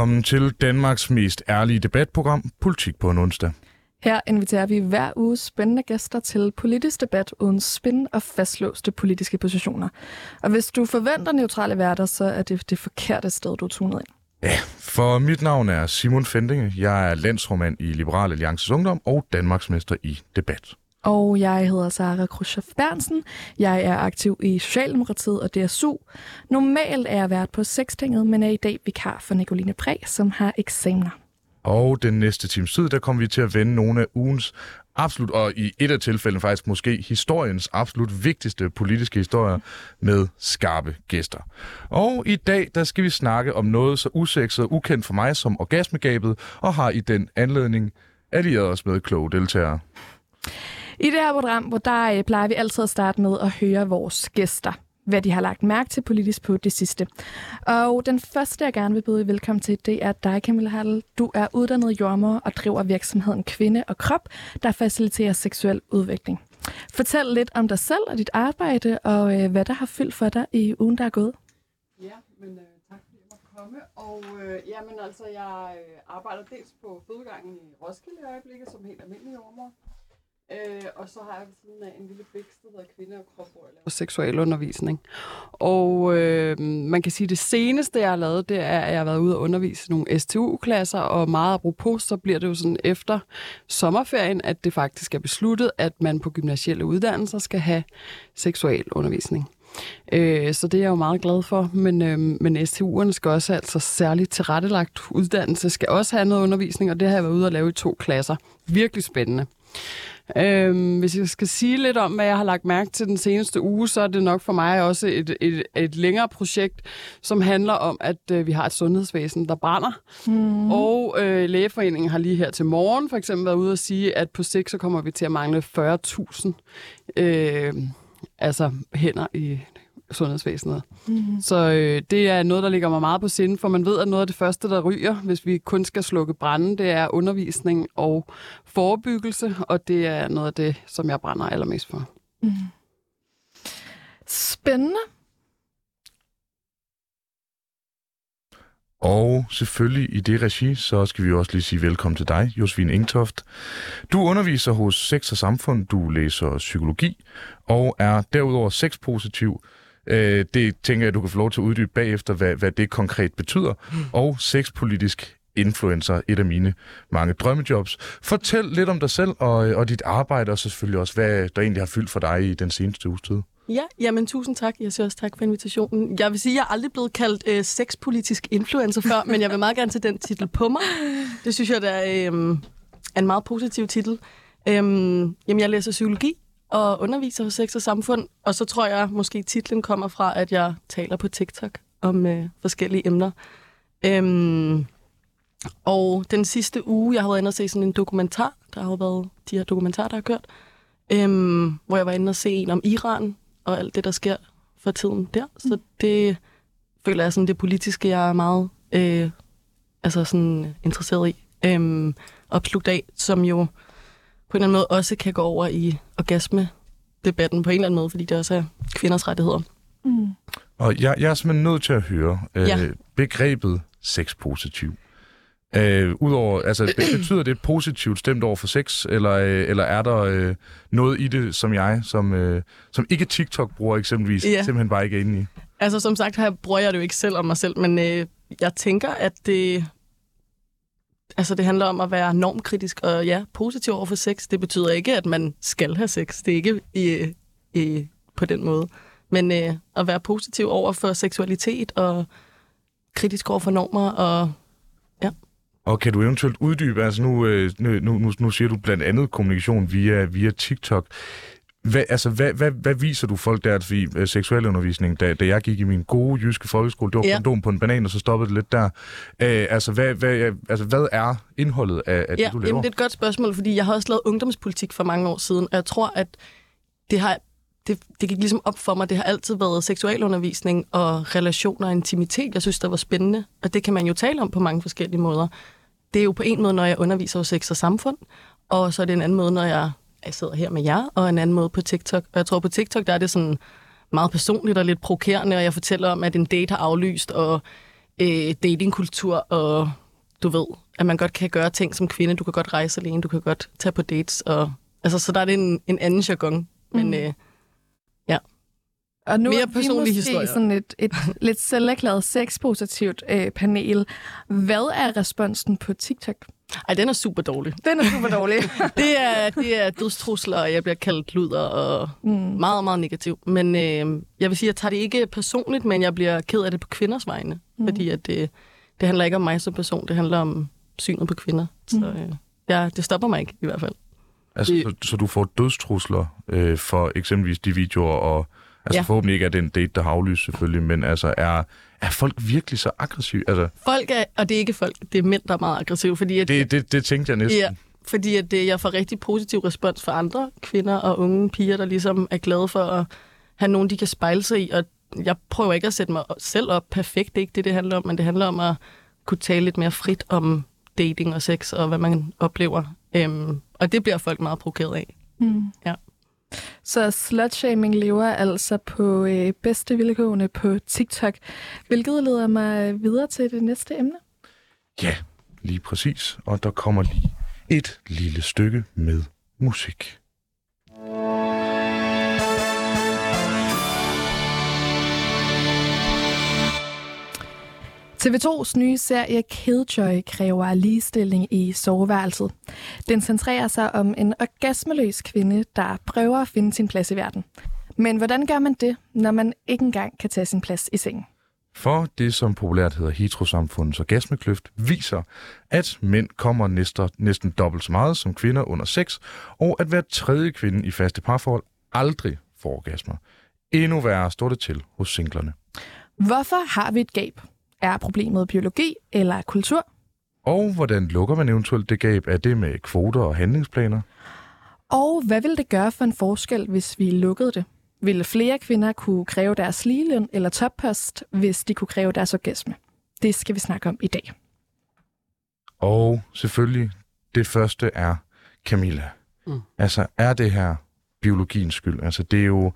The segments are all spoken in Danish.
Velkommen til Danmarks mest ærlige debatprogram, Politik på en onsdag. Her inviterer vi hver uge spændende gæster til politisk debat uden spin og fastlåste politiske positioner. Og hvis du forventer neutrale værter, så er det det forkerte sted, du er tunet ind. Ja, for mit navn er Simon Fendinge. Jeg er landsformand i Liberal Alliances Ungdom og Danmarksmester i debat. Og jeg hedder Sara Khrushchev Bernsen. Jeg er aktiv i Socialdemokratiet og DSU. Normalt er jeg vært på Sextinget, men er i dag vikar for Nicoline Præ, som har eksamener. Og den næste times tid, der kommer vi til at vende nogle af ugens absolut, og i et af tilfældene faktisk måske historiens absolut vigtigste politiske historier med skarpe gæster. Og i dag, der skal vi snakke om noget så usekset og ukendt for mig som orgasmegabet, og har i den anledning allieret os med kloge deltagere. I det her program, hvor der øh, plejer vi altid at starte med at høre vores gæster hvad de har lagt mærke til politisk på det sidste. Og den første, jeg gerne vil byde velkommen til, det er dig, Camilla Hall. Du er uddannet jordmor og driver virksomheden Kvinde og Krop, der faciliterer seksuel udvikling. Fortæl lidt om dig selv og dit arbejde, og øh, hvad der har fyldt for dig i ugen, der er gået. Ja, men øh, tak fordi jeg måtte komme. Og øh, jamen, altså, jeg øh, arbejder dels på fødegangen i Roskilde i øjeblikket, som helt almindelig jordmor. Øh, og så har jeg ved siden af en lille bækst, der hedder Kvinde og Krop, hvor jeg laver seksualundervisning. Og øh, man kan sige, at det seneste, jeg har lavet, det er, at jeg har været ude og undervise nogle STU-klasser, og meget apropos, så bliver det jo sådan efter sommerferien, at det faktisk er besluttet, at man på gymnasielle uddannelser skal have seksualundervisning. Øh, så det er jeg jo meget glad for, men, øh, men STU'erne skal også altså særligt tilrettelagt uddannelse, skal også have noget undervisning, og det har jeg været ude og lave i to klasser. Virkelig spændende. Øhm, hvis jeg skal sige lidt om, hvad jeg har lagt mærke til den seneste uge, så er det nok for mig også et, et, et længere projekt, som handler om, at øh, vi har et sundhedsvæsen, der brænder. Mm. Og øh, Lægeforeningen har lige her til morgen for eksempel været ude og sige, at på sigt så kommer vi til at mangle 40.000 øh, altså hænder i sundhedsvæsenet. Mm-hmm. Så øh, det er noget, der ligger mig meget på sinde, for man ved, at noget af det første, der ryger, hvis vi kun skal slukke branden, det er undervisning og forebyggelse, og det er noget af det, som jeg brænder allermest for. Mm. Spændende. Og selvfølgelig i det regi, så skal vi også lige sige velkommen til dig, Josefine Ingtoft. Du underviser hos Sex og Samfund, du læser psykologi, og er derudover sexpositiv, Øh, det tænker jeg, du kan få lov til at uddybe bagefter, hvad, hvad det konkret betyder. Mm. Og sexpolitisk influencer, et af mine mange drømmejobs. Fortæl lidt om dig selv og, og dit arbejde, og selvfølgelig også, hvad der egentlig har fyldt for dig i den seneste uges tid. Ja, jamen tusind tak. Jeg siger også tak for invitationen. Jeg vil sige, at jeg er aldrig blevet kaldt øh, sexpolitisk influencer før, men jeg vil meget gerne tage den titel på mig. Det synes jeg, der er, øh, er en meget positiv titel. Øhm, jamen, jeg læser psykologi, og underviser hos Sex og Samfund. Og så tror jeg, måske titlen kommer fra, at jeg taler på TikTok om øh, forskellige emner. Øhm, og den sidste uge, jeg har været inde og se sådan en dokumentar, der har været de her dokumentarer, der har kørt, øhm, hvor jeg var inde og se en om Iran og alt det, der sker for tiden der. Så det føler jeg sådan det politiske, jeg er meget øh, altså sådan interesseret i. Øhm, opslugt af, som jo på en eller anden måde også kan gå over i orgasme-debatten på en eller anden måde, fordi det også er kvinders rettigheder. Mm. Og jeg, jeg er simpelthen nødt til at høre øh, ja. begrebet sexpositiv. Øh, Udover, altså, betyder det positivt stemt over for sex, eller, øh, eller er der øh, noget i det, som jeg, som, øh, som ikke TikTok-bruger eksempelvis, ja. simpelthen bare ikke er inde i? Altså, som sagt, her bruger jeg det jo ikke selv om mig selv, men øh, jeg tænker, at det Altså, det handler om at være normkritisk og ja, positiv over for sex. Det betyder ikke, at man skal have sex. Det er ikke i, i, på den måde. Men øh, at være positiv over for seksualitet og kritisk over for normer og ja. Og kan du eventuelt uddybe, altså nu, øh, nu, nu, nu siger du blandt andet kommunikation via, via TikTok. Hvad, altså, hvad, hvad, hvad viser du folk der for uh, seksuel undervisning, da, da jeg gik i min gode jyske folkeskole? Det var ja. kondom på en banan, og så stoppede det lidt der. Uh, altså, hvad, hvad, altså, hvad er indholdet af, af ja, det, du laver? Jamen, det er et godt spørgsmål, fordi jeg har også lavet ungdomspolitik for mange år siden, og jeg tror, at det har det, det gik ligesom op for mig. Det har altid været seksualundervisning og relationer og intimitet, jeg synes, der var spændende. Og det kan man jo tale om på mange forskellige måder. Det er jo på en måde, når jeg underviser hos sex og samfund, og så er det en anden måde, når jeg jeg sidder her med jer, og en anden måde på TikTok. Og jeg tror, på TikTok, der er det sådan meget personligt og lidt provokerende, og jeg fortæller om, at en date har aflyst, og øh, datingkultur, og du ved, at man godt kan gøre ting som kvinde. Du kan godt rejse alene, du kan godt tage på dates. Og, altså, så der er det en, en anden jargon. Men Mm. øh, Og nu Mere er vi måske historier. sådan et, et lidt selverklæret sexpositivt øh, panel. Hvad er responsen på TikTok? Ej, den er super dårlig. Den er super dårlig. Det er, det er dødstrusler, og jeg bliver kaldt luder og mm. meget, meget negativ. Men øh, jeg vil sige, jeg tager det ikke personligt, men jeg bliver ked af det på kvinders vegne. Mm. Fordi at det, det handler ikke om mig som person, det handler om synet på kvinder. Så Mm. øh, ja, det stopper mig ikke i hvert fald. Altså, Det- så, så du får dødstrusler øh, for eksempelvis de videoer, og altså ja. Ja. forhåbentlig ikke er det en date, der har aflyst selvfølgelig, men altså, er, er folk virkelig så aggressive? Altså, Folk er, og det er ikke folk, det er mænd, der er meget aggressive, fordi at, det, det, det tænkte jeg næsten. Ja, fordi at det, jeg får rigtig positiv respons fra andre kvinder og unge piger, der ligesom er glade for at have nogen, de kan spejle sig i. Og jeg prøver ikke at sætte mig selv op perfekt, det er ikke det, det handler om, men det handler om at kunne tale lidt mere frit om dating og sex og hvad man oplever. Øhm, og det bliver folk meget provokeret af. Mm. Ja. Så slutshaming lever altså på øh, bedste vilkårene på TikTok, hvilket leder mig videre til det næste emne. Ja, lige præcis. Og der kommer lige et lille stykke med musik. TV2's nye serie Killjoy kræver ligestilling i soveværelset. Den centrerer sig om en orgasmeløs kvinde, der prøver at finde sin plads i verden. Men hvordan gør man det, når man ikke engang kan tage sin plads i sengen? For det, som populært hedder heterosamfundets orgasmekløft, viser, at mænd kommer næsten, næsten dobbelt så meget som kvinder under sex, og at hver tredje kvinde i faste parforhold aldrig får orgasmer. Endnu værre står det til hos singlerne. Hvorfor har vi et gab? Er problemet biologi eller kultur? Og hvordan lukker man eventuelt det gab? Er det med kvoter og handlingsplaner? Og hvad vil det gøre for en forskel, hvis vi lukkede det? Ville flere kvinder kunne kræve deres ligeløn eller toppost, hvis de kunne kræve deres orgasme? Det skal vi snakke om i dag. Og selvfølgelig, det første er Camilla. Mm. Mm. Altså, er det her biologiens skyld? Altså, det er jo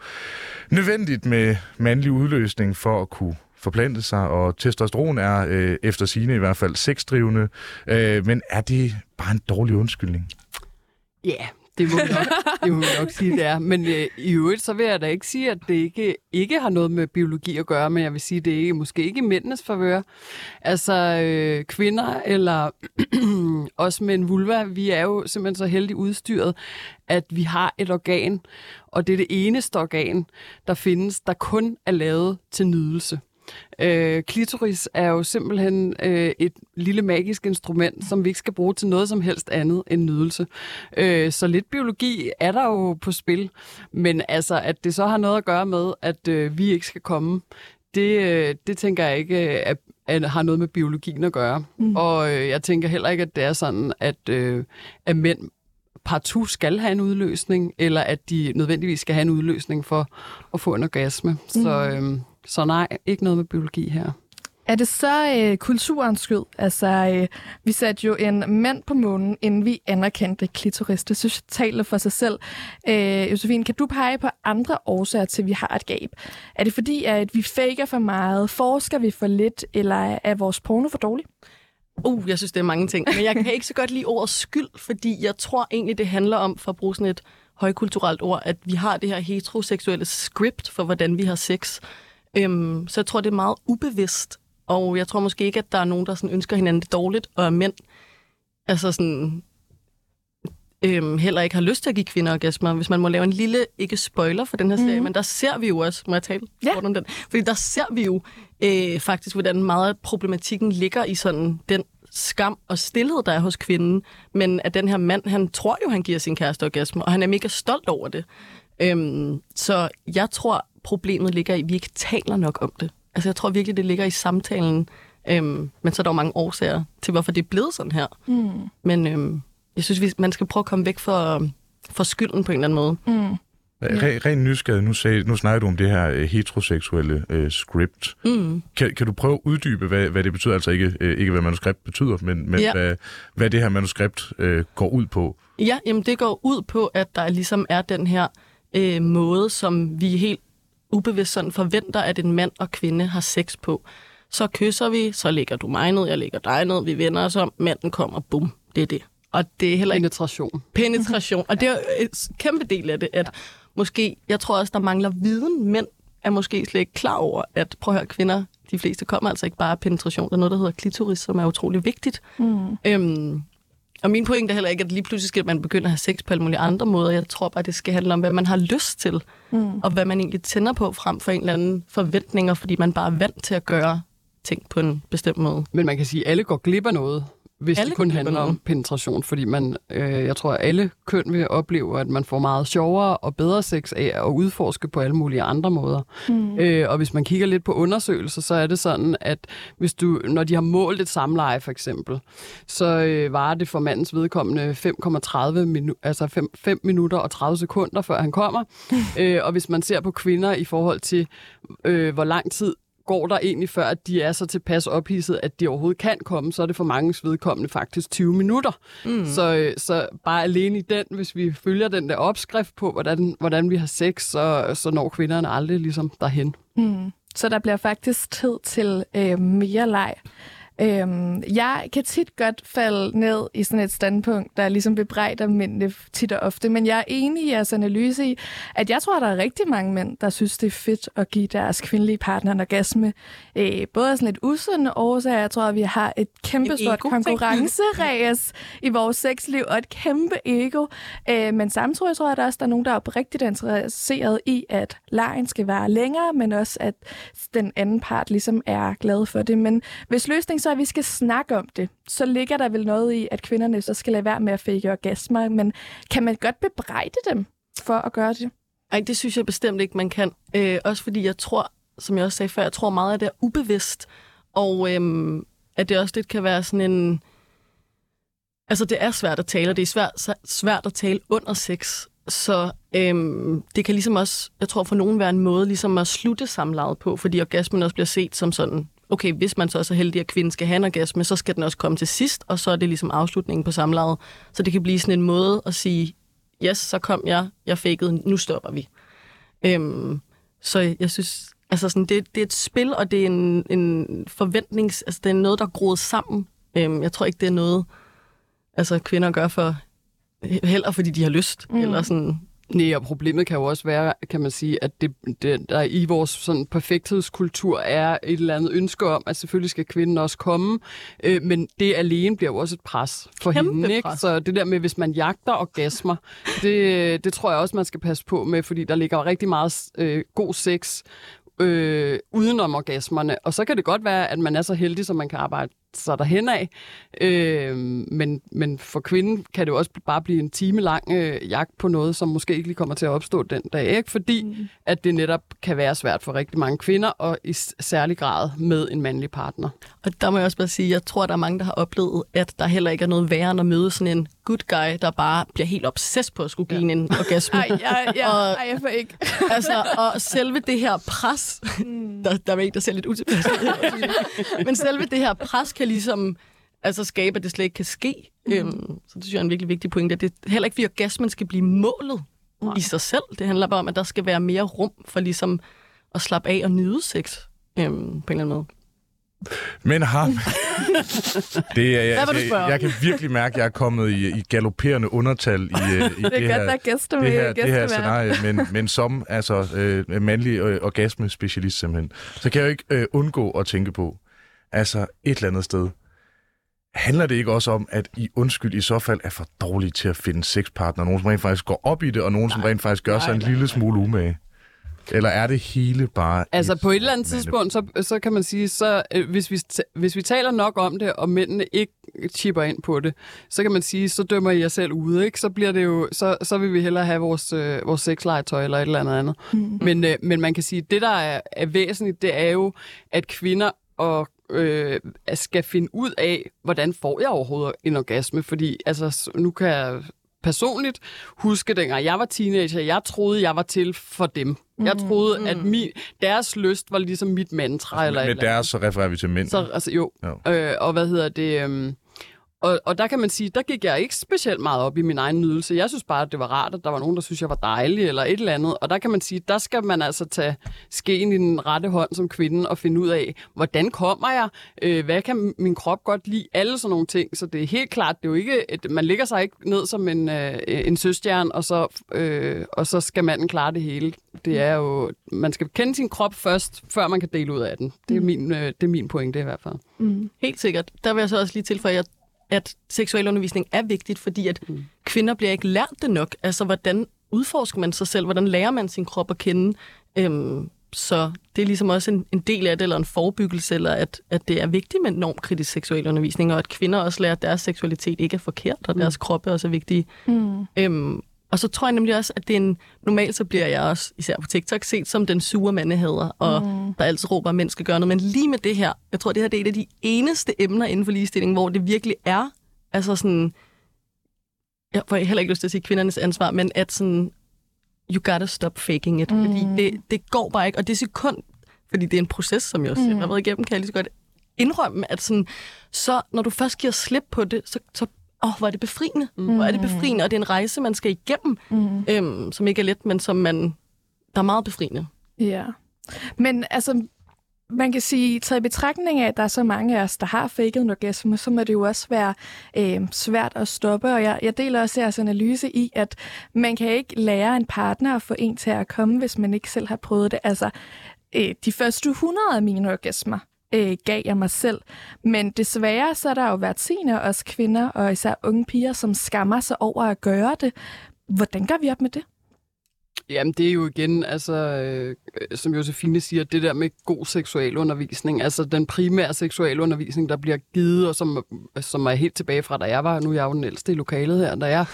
nødvendigt med mandlig udløsning for at kunne forplante sig, og testosteron er øh, efter sine i hvert fald sexdrivende. Øh, men er det bare en dårlig undskyldning? Ja, yeah, det må vi nok, det må nok sige, det er. Men øh, i øvrigt, så vil jeg da ikke sige, at det ikke, ikke har noget med biologi at gøre, men jeg vil sige, at det er ikke, måske ikke i mændenes favør. Altså, øh, kvinder eller også med en vulva, vi er jo simpelthen så heldigt udstyret, at vi har et organ, og det er det eneste organ, der findes, der kun er lavet til nydelse. Øh, klitoris er jo simpelthen øh, et lille magisk instrument, som vi ikke skal bruge til noget som helst andet end nydelse. Øh, så lidt biologi er der jo på spil, men altså, at det så har noget at gøre med, at øh, vi ikke skal komme, det, øh, det tænker jeg ikke øh, at, at har noget med biologien at gøre. Mm. Og øh, jeg tænker heller ikke, at det er sådan, at, øh, at mænd partout skal have en udløsning, eller at de nødvendigvis skal have en udløsning for at få en orgasme. Så, øh, så nej, ikke noget med biologi her. Er det så øh, kulturens skyld? Altså, øh, vi satte jo en mand på månen, inden vi anerkendte klitoris. Det synes jeg taler for sig selv. Øh, Josefine, kan du pege på andre årsager til, at vi har et gab? Er det fordi, at vi faker for meget? Forsker vi for lidt? Eller er vores porno for dårlig? Uh, jeg synes, det er mange ting. Men jeg kan ikke så godt lide ordet skyld, fordi jeg tror egentlig, det handler om, for at bruge sådan et højkulturelt ord, at vi har det her heteroseksuelle script for, hvordan vi har sex. Øhm, så jeg tror, det er meget ubevidst. Og jeg tror måske ikke, at der er nogen, der sådan ønsker hinanden det dårligt, og at mænd altså sådan, øhm, heller ikke har lyst til at give kvinder orgasmer. Hvis man må lave en lille, ikke spoiler for den her serie, Mhm. mm. men der ser vi jo også, må jeg tale Ja. om den, fordi der ser vi jo øh, faktisk, hvordan meget af problematikken ligger i sådan den skam og stillhed, der er hos kvinden, men at den her mand, han tror jo, han giver sin kæreste orgasme, og han er mega stolt over det. Øhm, så jeg tror, problemet ligger i, at vi ikke taler nok om det. Altså jeg tror virkelig, det ligger i samtalen, øhm, men så er der jo mange årsager til, hvorfor det er blevet sådan her. Mm. Men øhm, jeg synes, vi, man skal prøve at komme væk for, for skylden på en eller anden måde. Mm. Re, ren nysgerrig, nu, sagde, nu snakker du om det her øh, heteroseksuelle øh, script. Mm. Kan, kan du prøve at uddybe, hvad, hvad det betyder? Altså ikke, øh, ikke hvad manuskript betyder, men, men Ja. hvad, hvad det her manuskript øh, går ud på. Ja, jamen det går ud på, at der ligesom er den her øh, måde, som vi helt ubevidst sådan forventer, at en mand og kvinde har sex på. Så kysser vi, så lægger du mig ned, jeg lægger dig ned, vi vender os om, manden kommer, bum, det er det. Og det er heller ikke Penetration. penetration. Og det er jo et kæmpe del af det, at måske, jeg tror også, der mangler viden. Mænd er måske slet ikke klar over, at prøv at høre, kvinder, de fleste kommer altså ikke bare af penetration. Der er noget, der hedder klitoris, som er utrolig vigtigt. Mm. Øhm, og min pointe er heller ikke, at lige pludselig skal man begynde at have sex på alle mulige andre måder. Jeg tror bare, det skal handle om, hvad man har lyst til, Mm. og hvad man egentlig tænder på frem for en eller anden forventninger, fordi man bare er vant til at gøre ting på en bestemt måde. Men man kan sige, at alle går glip af noget, hvis Alle det kun handler om penetration. Fordi man, øh, jeg tror, at alle køn vil opleve, at man får meget sjovere og bedre sex af at udforske på alle mulige andre måder. Mm. Øh, og hvis man kigger lidt på undersøgelser, så er det sådan, at hvis du, når de har målt et samleje for eksempel, så øh, var det for mandens vedkommende 5,30 minu- altså 5, 5 minutter og 30 sekunder, før han kommer. øh, og hvis man ser på kvinder i forhold til, øh, hvor lang tid går der egentlig før, at de er så tilpas ophidset, at de overhovedet kan komme, så er det for mangens vedkommende faktisk 20 minutter. Mm. Så, øh, så bare alene i den, hvis vi følger den der opskrift på, hvordan, hvordan vi har sex, så, så når kvinderne aldrig ligesom derhen. Mm. Så der bliver faktisk tid til øh, mere leg. Øhm, jeg kan tit godt falde ned i sådan et standpunkt, der ligesom bebrejder mændene tit og ofte, men jeg er enig i jeres analyse i, at jeg tror, der er rigtig mange mænd, der synes, det er fedt at give deres kvindelige partner en orgasme. Øh, både af sådan lidt usunde årsager, jeg tror, at vi har et kæmpe En stort ego-ting. konkurrenceræs i vores sexliv, og et kæmpe ego. Øh, men samtidig tror jeg, at der også der er nogen, der er oprigtigt interesseret i, at lejen skal være længere, men også at den anden part ligesom er glad for det. Men hvis løsningen så at vi skal snakke om det, så ligger der vel noget i, at kvinderne så skal lade være med at fake orgasmer. Men kan man godt bebrejde dem for at gøre det? Ej, det synes jeg bestemt ikke, man kan. Øh, også fordi jeg tror, som jeg også sagde før, jeg tror meget, at det er ubevidst. Og øhm, at det også lidt kan være sådan en... Altså, det er svært at tale, og det er svært, svært at tale under sex. Så øhm, det kan ligesom også, jeg tror for nogen være en måde ligesom at slutte samlejet på, fordi orgasmen også bliver set som sådan, okay, hvis man så er heldig, at kvinden skal have en orgasme, så skal den også komme til sidst, og så er det ligesom afslutningen på samlejet. Så det kan blive sådan en måde at sige, yes, så kom jeg, jeg fakede, nu stopper vi. Øhm, så jeg synes, altså sådan, det, det er et spil, og det er en, en forventnings... Altså, det er noget, der er groet sammen. Øhm, jeg tror ikke, det er noget, altså, kvinder gør for heller fordi de har lyst. Mm. Eller sådan, Nej, og problemet kan jo også være, kan man sige, at det, det, der i vores sådan perfekthedskultur er et eller andet ønske om, at selvfølgelig skal kvinden også komme, øh, men det alene bliver jo også et pres for Kæmpe hende. Ikke? pres. Så det der med, hvis man jagter orgasmer, det, det tror jeg også, man skal passe på med, fordi der ligger rigtig meget øh, god sex øh, udenom orgasmerne. Og så kan det godt være, at man er så heldig, så man kan arbejde sig derhen af. Øh, men, men for kvinden kan det jo også bare blive en time lang øh, jagt på noget, som måske ikke lige kommer til at opstå den dag. Ikke? Fordi mm. at det netop kan være svært for rigtig mange kvinder, og i særlig grad med en mandlig partner. og der må jeg også bare sige, jeg tror, der er mange, der har oplevet, at der heller ikke er noget værre end at møde sådan en good guy, der bare bliver helt obsess på at skulle give ja. en orgasme. Ej, jeg, jeg, Og- ej, jeg får ikke. altså, og selve det her pres, der, der er en, der ser lidt utilpas. Men selve det her pres kan ligesom altså skabe, at det slet ikke kan ske. Mm. Øhm, så det synes jeg er en virkelig vigtig pointe. at Det er heller ikke, fordi orgasmen skal blive målet Nej. i sig selv. Det handler bare om, at der skal være mere rum for ligesom at slappe af og nyde sex øhm, på en eller anden måde. Men har... det er, jeg, Hvad vil du det, jeg kan virkelig mærke, at jeg er kommet i, i galopperende undertal i, øh, i det, Det er her, godt, der er gæster med det her, det her scenarie, men, men som altså, øh, mandlig øh, orgasmespecialist simpelthen, så kan jeg jo ikke øh, undgå at tænke på, altså et eller andet sted, handler det ikke også om, at I undskyld i så fald er for dårlige til at finde sexpartner, nogen som rent faktisk går op i det, og nogen som rent faktisk gør sig en lille smule umage? Eller er det hele bare... Altså på et eller andet tidspunkt, så, så kan man sige, så øh, hvis, vi, hvis vi taler nok om det, og mændene ikke chipper ind på det, så kan man sige, så dømmer I jer selv ude, ikke? Så bliver det jo, så, så vil vi hellere have vores, øh, vores sexlegetøj eller et eller andet andet. Mm. Men, øh, men man kan sige, det der er, er væsentligt, det er jo, at kvinder og øh, skal finde ud af, hvordan får jeg overhovedet en orgasme, fordi altså, nu kan jeg personligt huske, dengang jeg var teenager, jeg troede, jeg var til for dem. Jeg troede, mm. at min, deres lyst var ligesom mit mantra. eller et Med eller andet. deres, så refererer vi til mænd. Så, altså, jo. Jo. Øh, og hvad hedder det? Øhm, og, og der kan man sige, der gik jeg ikke specielt meget op i min egen nydelse. Jeg synes bare, at det var rart, at der var nogen, der synes, jeg var dejlig eller et eller andet. Og der kan man sige, der skal man altså tage skeen i den rette hånd som kvinde og finde ud af, hvordan kommer jeg? Øh, hvad kan min krop godt lide? Alle sådan nogle ting. Så det er helt klart, det er jo ikke, et, man ligger sig ikke ned som en, øh, en søstjern, og så, øh, og så skal manden klare det hele. Det er jo, man skal kende sin krop først, før man kan dele ud af den. Det er min, øh, det er min pointe i hvert fald. Mm. Helt sikkert. Der vil jeg så også lige tilføje, at at seksualundervisning er vigtigt, fordi at mm. kvinder bliver ikke lært det nok. Altså, hvordan udforsker man sig selv? Hvordan lærer man sin krop at kende? Øhm, så det er ligesom også en, en del af det, eller en forebyggelse, eller at, at det er vigtigt med normkritisk seksualundervisning, og at kvinder også lærer, at deres seksualitet ikke er forkert, og mm. deres kroppe også er vigtige. Mm. Øhm, og så tror jeg nemlig også, at det er en... Normalt så bliver jeg også, især på TikTok, set som den sure mandehader, og mm. der altid råber, at mænd skal gøre noget. Men lige med det her, jeg tror, det her det er et af de eneste emner inden for ligestilling, hvor det virkelig er, altså sådan... Jeg får heller ikke lyst til at sige kvindernes ansvar, men at sådan, you gotta stop faking it. Mm. Fordi det, det går bare ikke, og det sekund, fordi det er en proces, som jeg også mm. har været igennem, kan jeg lige så godt indrømme, at sådan, så når du først giver slip på det, så, så åh, oh, hvor er det befriende. Mm. Hvor er det befriende, og det er en rejse, man skal igennem, mm. øhm, som ikke er let, men som man, der er meget befriende. Ja. Men altså, man kan sige, taget i betragtning af, at der er så mange af os, der har faked en orgasme, så må det jo også være øh, svært at stoppe. Og jeg, jeg deler også jeres analyse i, at man kan ikke lære en partner at få en til at komme, hvis man ikke selv har prøvet det. Altså, øh, de første 100 af mine orgasmer, øh, gav jeg mig selv. Men desværre så er der jo hvert tiende os kvinder, og især unge piger, som skammer sig over at gøre det. Hvordan gør vi op med det? Jamen, det er jo igen, altså, øh, som Josefine siger, det der med god seksualundervisning, altså den primære seksualundervisning, der bliver givet, og som, som er helt tilbage fra, da jeg var, nu er jeg jo den ældste i lokalet her, da jeg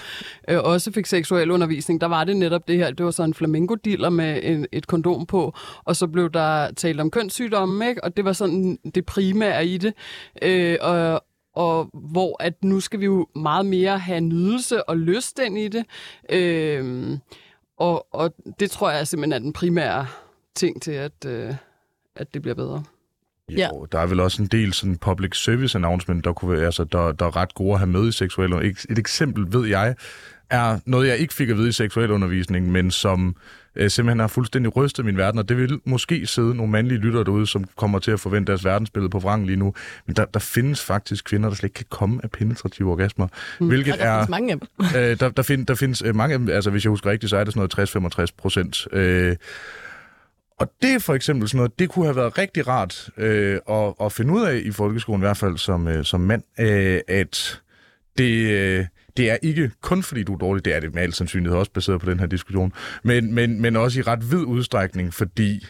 øh, også fik seksualundervisning, der var det netop det her, det var så en flamingo med en, et kondom på, og så blev der talt om kønssygdomme, ikke? og det var sådan det primære i det, øh, og, og hvor at nu skal vi jo meget mere have nydelse og lyst ind i det. Øh, og, og det tror jeg simpelthen er den primære ting til, at, øh, at det bliver bedre. Jo, ja. der er vel også en del sådan public service announcement, der, kunne være, altså, der, der er ret gode at have med i seksuel Et, eksempel, ved jeg, er noget, jeg ikke fik at vide i seksualundervisning, men som øh, simpelthen har fuldstændig rystet min verden, og det vil måske sidde nogle mandlige lyttere derude, som kommer til at forvente deres verdensbillede på vrang lige nu. Men der, der findes faktisk kvinder, der slet ikke kan komme af penetrative orgasmer. Mm. Hvilket der er... mange af dem. øh, der, der, find, der findes øh, mange af dem, altså hvis jeg husker rigtigt, så er det sådan noget 60-65 procent. Øh, og det er for eksempel sådan noget, det kunne have været rigtig rart øh, at, at finde ud af i folkeskolen, i hvert fald som, øh, som mand, øh, at det... Øh, det er ikke kun fordi du er dårlig, det er det med al sandsynlighed også baseret på den her diskussion, men, men, men også i ret vid udstrækning, fordi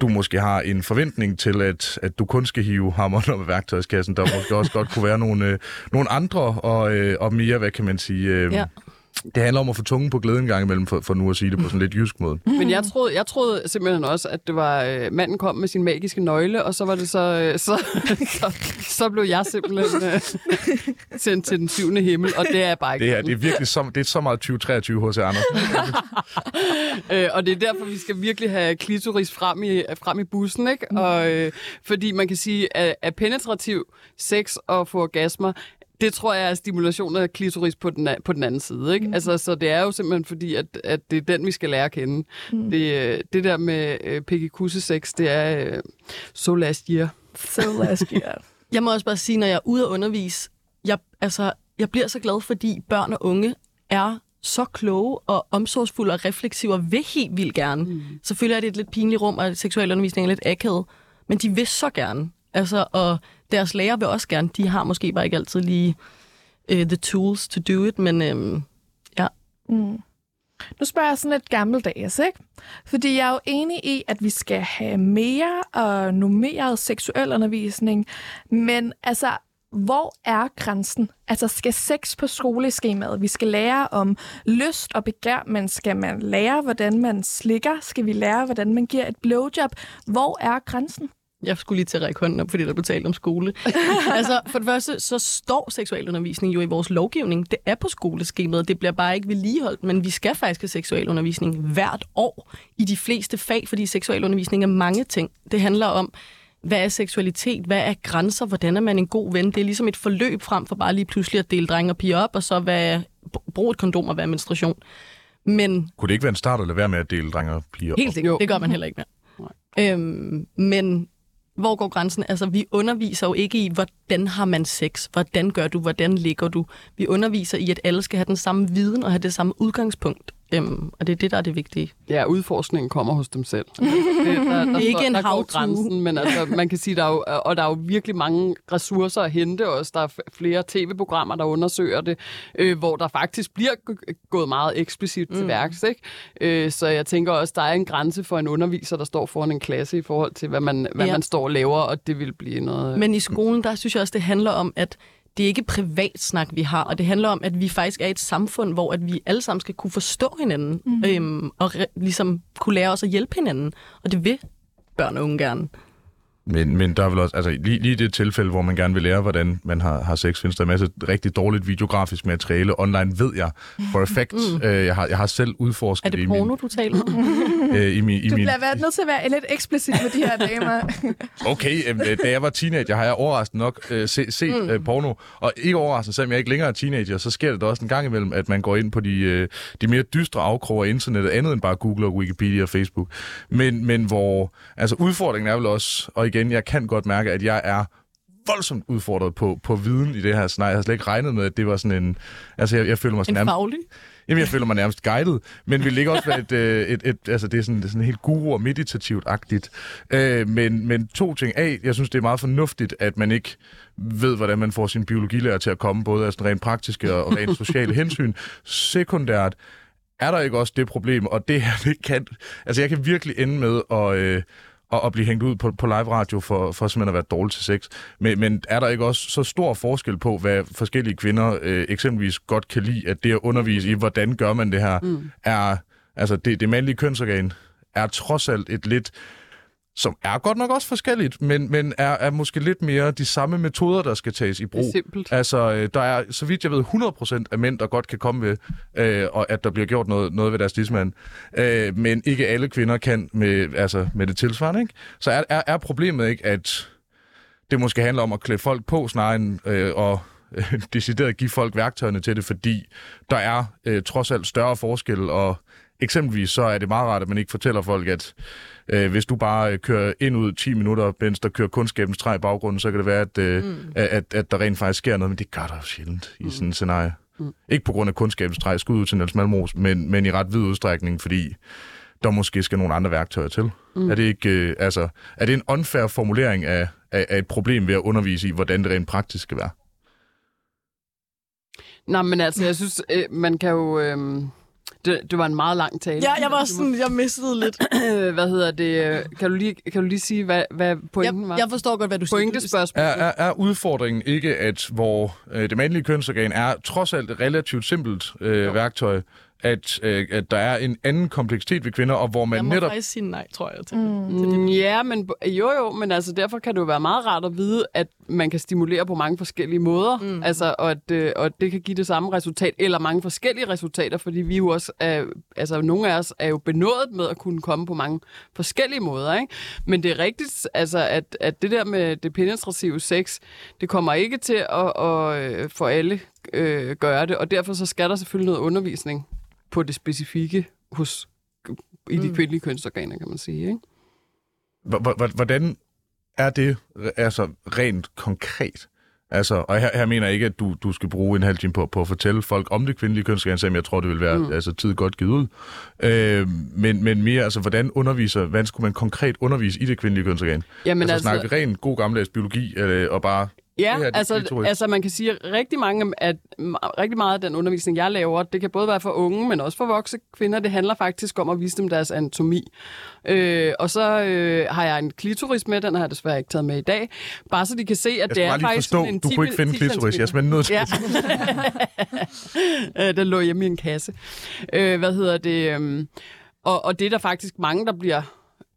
du måske har en forventning til, at, at du kun skal hive hammeren op af værktøjskassen. Der måske også godt kunne være nogle, øh, nogle andre og, øh, og mere, hvad kan man sige, øh, ja det handler om at få tungen på glæden gang imellem, for, for nu at sige det på sådan lidt jysk måde. Men jeg troede, jeg troede simpelthen også, at det var øh, manden kom med sin magiske nøgle, og så var det så, øh, så, så, så blev jeg simpelthen øh, sendt til den syvende himmel, og det er bare ikke Det her, det er virkelig så, det er så meget 2023 hos Anders. øh, og det er derfor, vi skal virkelig have klitoris frem i, frem i bussen, ikke? Og, øh, fordi man kan sige, at, at penetrativ sex og få orgasmer det tror jeg er stimulation af klitoris på den, på den anden side. Ikke? Mm. Altså, så det er jo simpelthen fordi, at, at det er den, vi skal lære at kende. Mm. Det, det der med øh, Peggy sex, det er øh, so last year. So last year. jeg må også bare sige, når jeg er ude at undervise, jeg, altså, jeg bliver så glad, fordi børn og unge er så kloge og omsorgsfulde og refleksive og vil helt vildt gerne. Mm. Selvfølgelig er det et lidt pinligt rum, og seksuel undervisning er lidt akavet, men de vil så gerne. Altså, og deres lærer vil også gerne. De har måske bare ikke altid lige uh, the tools to do it, men um, ja. Mm. Nu spørger jeg sådan lidt gammeldags, ikke? Fordi jeg er jo enig i, at vi skal have mere og nummeret seksuel undervisning, men altså, hvor er grænsen? Altså, skal sex på skoleskemaet? Vi skal lære om lyst og begær, men skal man lære, hvordan man slikker? Skal vi lære, hvordan man giver et blowjob? Hvor er grænsen? Jeg skulle lige til at række hånden op, fordi der blev talt om skole. altså, for det første, så står seksualundervisning jo i vores lovgivning. Det er på skoleskemaet. Det bliver bare ikke vedligeholdt, men vi skal faktisk have seksualundervisning hvert år i de fleste fag, fordi seksualundervisning er mange ting. Det handler om hvad er seksualitet, hvad er grænser, hvordan er man en god ven. Det er ligesom et forløb frem for bare lige pludselig at dele drenge og piger op, og så hvad, bruge et kondom og være menstruation. Men Kunne det ikke være en start at lade være med at dele drenge og piger? Helt op? sikkert. Det gør man heller ikke mere. Øhm, men hvor går grænsen? Altså, vi underviser jo ikke i, hvordan har man sex? Hvordan gør du? Hvordan ligger du? Vi underviser i, at alle skal have den samme viden og have det samme udgangspunkt. Øhm, og det er det, der er det vigtige. Ja, udforskningen kommer hos dem selv. Det, der, der, ikke står- en der grænsen, men altså, man kan sige, der er jo, og der er jo virkelig mange ressourcer at hente også. Der er flere tv-programmer, der undersøger det, øh, hvor der faktisk bliver gået meget eksplicit mm. til værks. Ikke? Øh, så jeg tænker også, der er en grænse for en underviser, der står foran en klasse i forhold til, hvad man, hvad Ja. man står og laver, og det vil blive noget... Men i skolen, der synes jeg også, det handler om, at det er ikke privat snak, vi har, og det handler om, at vi faktisk er et samfund, hvor at vi alle sammen skal kunne forstå hinanden, mm. øhm, og re- ligesom kunne lære os at hjælpe hinanden. Og det vil børn og unge gerne. Men, men der er vel også, altså lige, lige det tilfælde, hvor man gerne vil lære, hvordan man har, har sex, findes der en masse rigtig dårligt videografisk materiale online, ved jeg, for effect. Mm. Øh, jeg, har, jeg har selv udforsket Er det i porno, du taler om? min... Øh, i min, i Du min bliver været nødt til at være lidt eksplicit med de her damer. okay, øh, da jeg var teenager, har jeg overraskende nok øh, se, set mm. øh, porno. Og ikke overraskende, selvom jeg ikke længere er teenager, så sker det da også en gang imellem, at man går ind på de, øh, de mere dystre afkroge af internettet, andet end bare Google og Wikipedia og Facebook. Men, men hvor, altså udfordringen er vel også, og igen, jeg kan godt mærke, at jeg er voldsomt udfordret på, på viden i det her scenarie. Jeg har slet ikke regnet med, at det var sådan en... Altså, jeg, jeg føler mig sådan En nærmest... faglig? Jamen, jeg føler mig nærmest guided, men det ikke også være et, øh, et, et, altså det er sådan, det er sådan helt guru- og meditativt-agtigt. Øh, men, men to ting. A, jeg synes, det er meget fornuftigt, at man ikke ved, hvordan man får sin biologilærer til at komme, både af sådan rent praktiske og rent sociale hensyn. Sekundært, er der ikke også det problem, og det her, det kan... Altså, jeg kan virkelig ende med at... Øh, og, og blive hængt ud på, på live radio for, for simpelthen at være dårlig til sex. Men, men er der ikke også så stor forskel på, hvad forskellige kvinder øh, eksempelvis godt kan lide, at det at undervise i, hvordan gør man det her, mm. er, altså det, det mandlige kønsorgan, er trods alt et lidt, som er godt nok også forskelligt, men, men er, er måske lidt mere de samme metoder, der skal tages i brug. Det er simpelt. Altså, øh, der er, så vidt jeg ved, 100% af mænd, der godt kan komme ved, øh, og at der bliver gjort noget, noget ved deres tidsmand. Øh, men ikke alle kvinder kan med, altså, med det tilsvarende, ikke? Så er, er, er problemet ikke, at det måske handler om at klæde folk på, snarere end øh, at øh, decideret give folk værktøjerne til det, fordi der er øh, trods alt større forskel, og eksempelvis så er det meget rart, at man ikke fortæller folk, at øh, hvis du bare øh, kører ind ud 10 minutter, mens der kører kundskabens træ i baggrunden, så kan det være, at, øh, mm. at, at, at der rent faktisk sker noget, men det gør der jo sjældent i sådan et scenarie. Mm. Ikke på grund af kundskabens træ, skud ud til Niels Malmros, men, men i ret vid udstrækning, fordi der måske skal nogle andre værktøjer til. Mm. Er det ikke, øh, altså, er det en unfair formulering af, af, af et problem ved at undervise i, hvordan det rent praktisk skal være? Nej, men altså, jeg synes, øh, man kan jo... Øh, det, det var en meget lang tale. Ja, jeg var sådan, jeg mistede lidt. Hvad hedder det? Kan du lige, kan du lige sige, hvad, hvad pointen var? Jeg, jeg forstår godt, hvad du siger. Pointespørgsmål. Er, er, er udfordringen ikke, at hvor øh, det mandlige kønsorgan er trods alt et relativt simpelt øh, værktøj, at, øh, at der er en anden kompleksitet ved kvinder, og hvor man Jeg må netop... faktisk sige nej, tror jeg. Til. Mm. Mm, ja, men jo jo, men altså derfor kan det jo være meget rart at vide, at man kan stimulere på mange forskellige måder, mm. altså, og, at, øh, og at det kan give det samme resultat, eller mange forskellige resultater, fordi vi jo også er, altså nogle af os er jo benådet med at kunne komme på mange forskellige måder, ikke? Men det er rigtigt, altså, at, at det der med det penetrative sex, det kommer ikke til at, at, at for alle øh, gøre det, og derfor så skal der selvfølgelig noget undervisning på det specifikke hos i de kvindelige kønsorganer, kan man sige, ikke? Hvordan er det altså rent konkret? Altså, og her, her mener jeg ikke, at du, du skal bruge en halv time på, på at fortælle folk om det kvindelige kønsorgan, selvom jeg tror, det vil være mm. altså, tid godt givet ud. Øh, men, men mere, altså, hvordan underviser, hvordan skulle man konkret undervise i det kvindelige kønsorgan? Jamen, altså, altså, snakker vi rent god gammeldags biologi, øh, og bare... Ja, det her, det er altså, klitoris. altså man kan sige, at rigtig, mange, at, rigtig meget af den undervisning, jeg laver, det kan både være for unge, men også for voksne kvinder. Det handler faktisk om at vise dem deres anatomi. Øh, og så øh, har jeg en klitoris med, den har jeg desværre ikke taget med i dag. Bare så de kan se, at Jeg det er faktisk forstå, en du 10 kunne ikke finde 10 klitoris. Jeg er nødt til Ja. Øh, den lå hjemme i en kasse. Øh, hvad hedder det? øhm, Og, og det er der faktisk mange, der bliver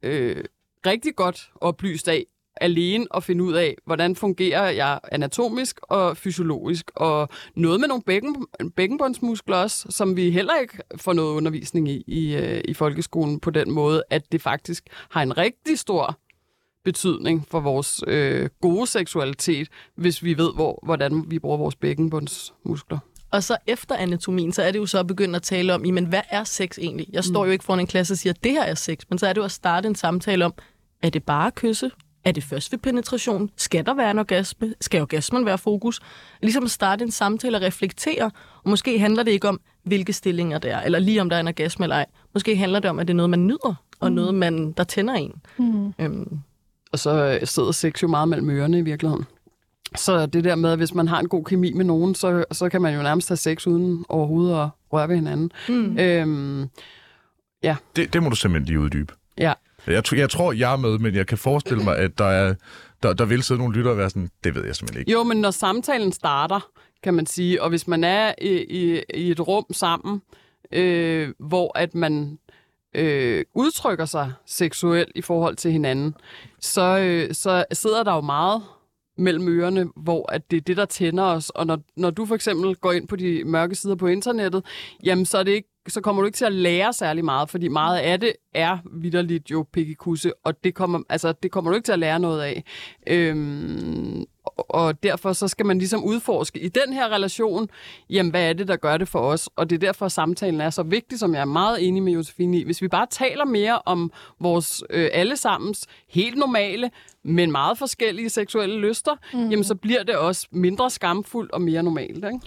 øh, rigtig godt oplyst af, alene at finde ud af, hvordan fungerer jeg anatomisk og fysiologisk, og noget med nogle bækken, bækkenbåndsmuskler også, som vi heller ikke får noget undervisning i, i, øh, i folkeskolen på den måde, at det faktisk har en rigtig stor betydning for vores øh, gode seksualitet, hvis vi ved, hvor, hvordan vi bruger vores bækkenbundsmuskler. Og så efter anatomien, så er det jo så begyndt at tale om, men hvad er sex egentlig? Jeg står jo ikke foran en klasse og siger, at det her er sex, men så er det jo at starte en samtale om, er det bare kysse? Er det først ved penetration? Skal der være en orgasme? Skal orgasmen være fokus? Ligesom at starte en samtale og reflektere, og måske handler det ikke om, hvilke stillinger det er, eller lige om der er en orgasme eller ej. Måske handler det om, at det er noget, man nyder, og mm. noget, man, der tænder en. Mm. Øhm. Og så sidder sex jo meget mellem ørerne i virkeligheden. Så det der med, at hvis man har en god kemi med nogen, så, så kan man jo nærmest have sex uden overhovedet at røre ved hinanden. Mm. Øhm, ja. Det, det må du simpelthen lige uddybe. Ja. Jeg, jeg tror, jeg er med, men jeg kan forestille mig, at der, er, der, der vil sidde nogle lyttere og være sådan, det ved jeg simpelthen ikke. Jo, men når samtalen starter, kan man sige, og hvis man er i, i, i et rum sammen, øh, hvor at man øh, udtrykker sig seksuelt i forhold til hinanden, så, øh, så sidder der jo meget mellem ørerne, hvor at det er det, der tænder os. Og når, når du for eksempel går ind på de mørke sider på internettet, jamen så er det ikke så kommer du ikke til at lære særlig meget, fordi meget af det er vidderligt jo pikkekusse, og det kommer, altså, det kommer du ikke til at lære noget af. Øhm, og derfor så skal man ligesom udforske i den her relation, jamen hvad er det, der gør det for os? Og det er derfor, at samtalen er så vigtig, som jeg er meget enig med Josefine i. Hvis vi bare taler mere om vores øh, allesammens helt normale, men meget forskellige seksuelle lyster, mm. jamen så bliver det også mindre skamfuldt og mere normalt. Ikke?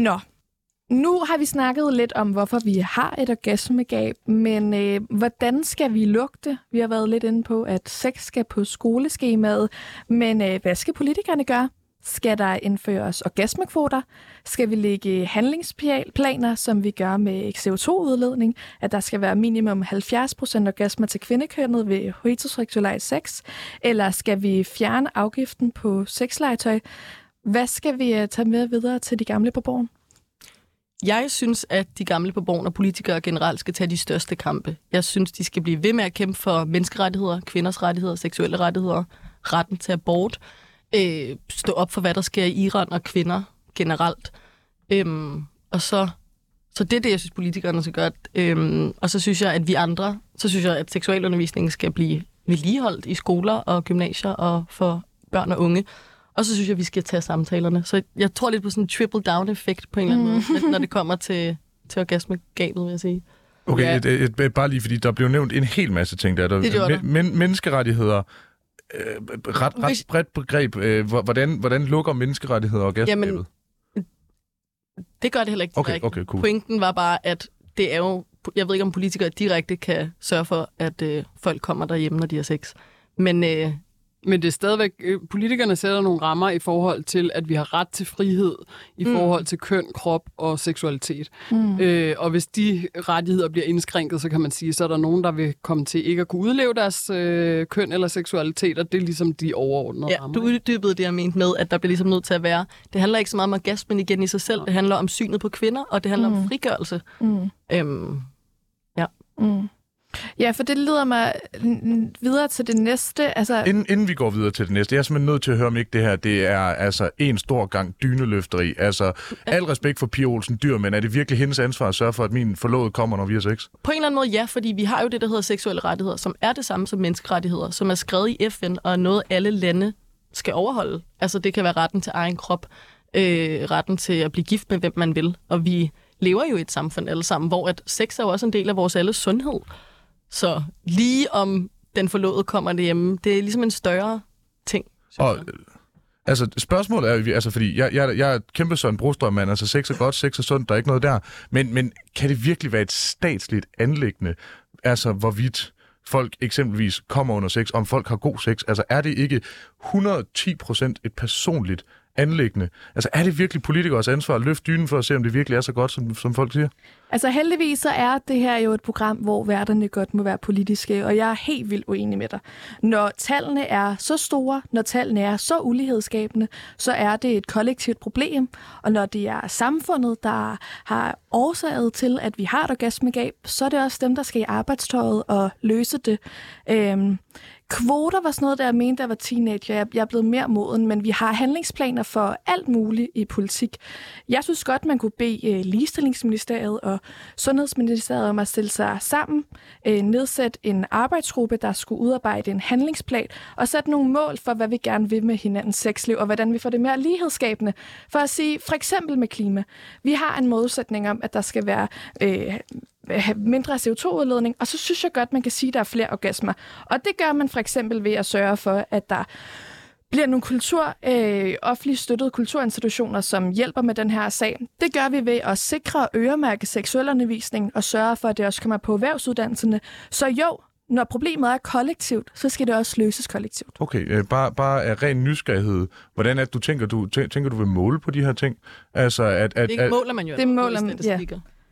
Nå, nu har vi snakket lidt om, hvorfor vi har et orgasmegab, men øh, hvordan skal vi lugte? Vi har været lidt inde på, at sex skal på skoleskemaet, men øh, hvad skal politikerne gøre? Skal der indføres orgasmekvoter? Skal vi lægge handlingsplaner, som vi gør med CO2-udledning? At der skal være minimum 70% orgasmer til kvindekønnet ved heteroseksuel sex? Eller skal vi fjerne afgiften på sexlegetøj? Hvad skal vi øh, tage med videre til de gamle på borgen? Jeg synes, at de gamle på borgen og politikere generelt skal tage de største kampe. Jeg synes, de skal blive ved med at kæmpe for menneskerettigheder, kvinders rettigheder, seksuelle rettigheder, retten til abort, øh, stå op for, hvad der sker i Iran og kvinder generelt. Øhm, og så, så det er det, jeg synes, politikerne skal gøre. Øhm, og så synes jeg, at vi andre, så synes jeg, at seksualundervisningen skal blive vedligeholdt i skoler og gymnasier og for børn og unge. Og så synes jeg, at vi skal tage samtalerne. Så jeg tror lidt på sådan en triple-down-effekt på en eller anden mm. måde, når det kommer til, til orgasmegabet, vil jeg sige. Okay, ja. et, et, et, bare lige fordi der blev nævnt en hel masse ting der. der det men, menneskerettigheder, øh, ret, ret bredt begreb. Øh, hvordan, hvordan lukker menneskerettigheder orgasmegabet? Jamen, det gør det heller ikke. Okay, okay, cool. Pointen var bare, at det er jo... Jeg ved ikke, om politikere direkte kan sørge for, at øh, folk kommer derhjemme, når de har sex. Men øh, men det er stadigvæk, øh, politikerne sætter nogle rammer i forhold til, at vi har ret til frihed i mm. forhold til køn, krop og seksualitet. Mm. Øh, og hvis de rettigheder bliver indskrænket, så kan man sige, så er der nogen, der vil komme til ikke at kunne udleve deres øh, køn eller seksualitet, og det er ligesom de overordnede ja, rammer. du uddybede det, jeg mente med, at der bliver ligesom nødt til at være, det handler ikke så meget om orgasmen igen i sig selv, det handler om synet på kvinder, og det handler mm. om frigørelse. Mm. Øhm, ja. Mm. Ja, for det leder mig videre til det næste. Altså... Inden, inden vi går videre til det næste, jeg er simpelthen nødt til at høre, om ikke det her det er altså en stor gang dyneløfteri. Altså, al respekt for Pia Olsen Dyr, men er det virkelig hendes ansvar at sørge for, at min forlovede kommer, når vi er sex? På en eller anden måde ja, fordi vi har jo det, der hedder seksuelle rettigheder, som er det samme som menneskerettigheder, som er skrevet i FN, og er noget alle lande skal overholde. Altså, det kan være retten til egen krop, øh, retten til at blive gift med, hvem man vil, og vi lever jo i et samfund alle sammen, hvor at sex er jo også en del af vores alles sundhed. Så lige om den forlod kommer det hjemme, det er ligesom en større ting. Og, altså, spørgsmålet er, altså, fordi jeg, jeg, jeg er kæmpe sådan Brostrøm, mand, altså sex er godt, sex er sundt, der er ikke noget der. Men, men kan det virkelig være et statsligt anlæggende, altså hvorvidt folk eksempelvis kommer under sex, om folk har god sex? Altså er det ikke 110% et personligt anlæggende. Altså er det virkelig politikers ansvar at løfte dynen for at se, om det virkelig er så godt, som, som folk siger? Altså heldigvis så er det her jo et program, hvor værterne godt må være politiske, og jeg er helt vildt uenig med dig. Når tallene er så store, når tallene er så ulighedsskabende, så er det et kollektivt problem, og når det er samfundet, der har årsaget til, at vi har et orgasmegab, så er det også dem, der skal i arbejdstøjet og løse det. Øhm, Kvoter var sådan noget, der jeg mente, da jeg var teenager. Jeg, jeg er blevet mere moden, men vi har handlingsplaner for alt muligt i politik. Jeg synes godt, man kunne bede øh, Ligestillingsministeriet og Sundhedsministeriet om at stille sig sammen, øh, nedsætte en arbejdsgruppe, der skulle udarbejde en handlingsplan, og sætte nogle mål for, hvad vi gerne vil med hinandens sexliv, og hvordan vi får det mere lighedsskabende. For at sige, for eksempel med klima. Vi har en modsætning om, at der skal være øh, mindre CO2-udledning, og så synes jeg godt, man kan sige, at der er flere orgasmer. Og det gør man for eksempel ved at sørge for, at der bliver nogle kultur, øh, offentligt støttede kulturinstitutioner, som hjælper med den her sag. Det gør vi ved at sikre og øremærke seksuelundervisning og sørge for, at det også kommer på erhvervsuddannelserne. Så jo, når problemet er kollektivt, så skal det også løses kollektivt. Okay, øh, bare, bare af ren nysgerrighed. Hvordan er det, du tænker, du, tænker du vil måle på de her ting? Altså, at, at, Det at, måler man jo. Det måler man, ja.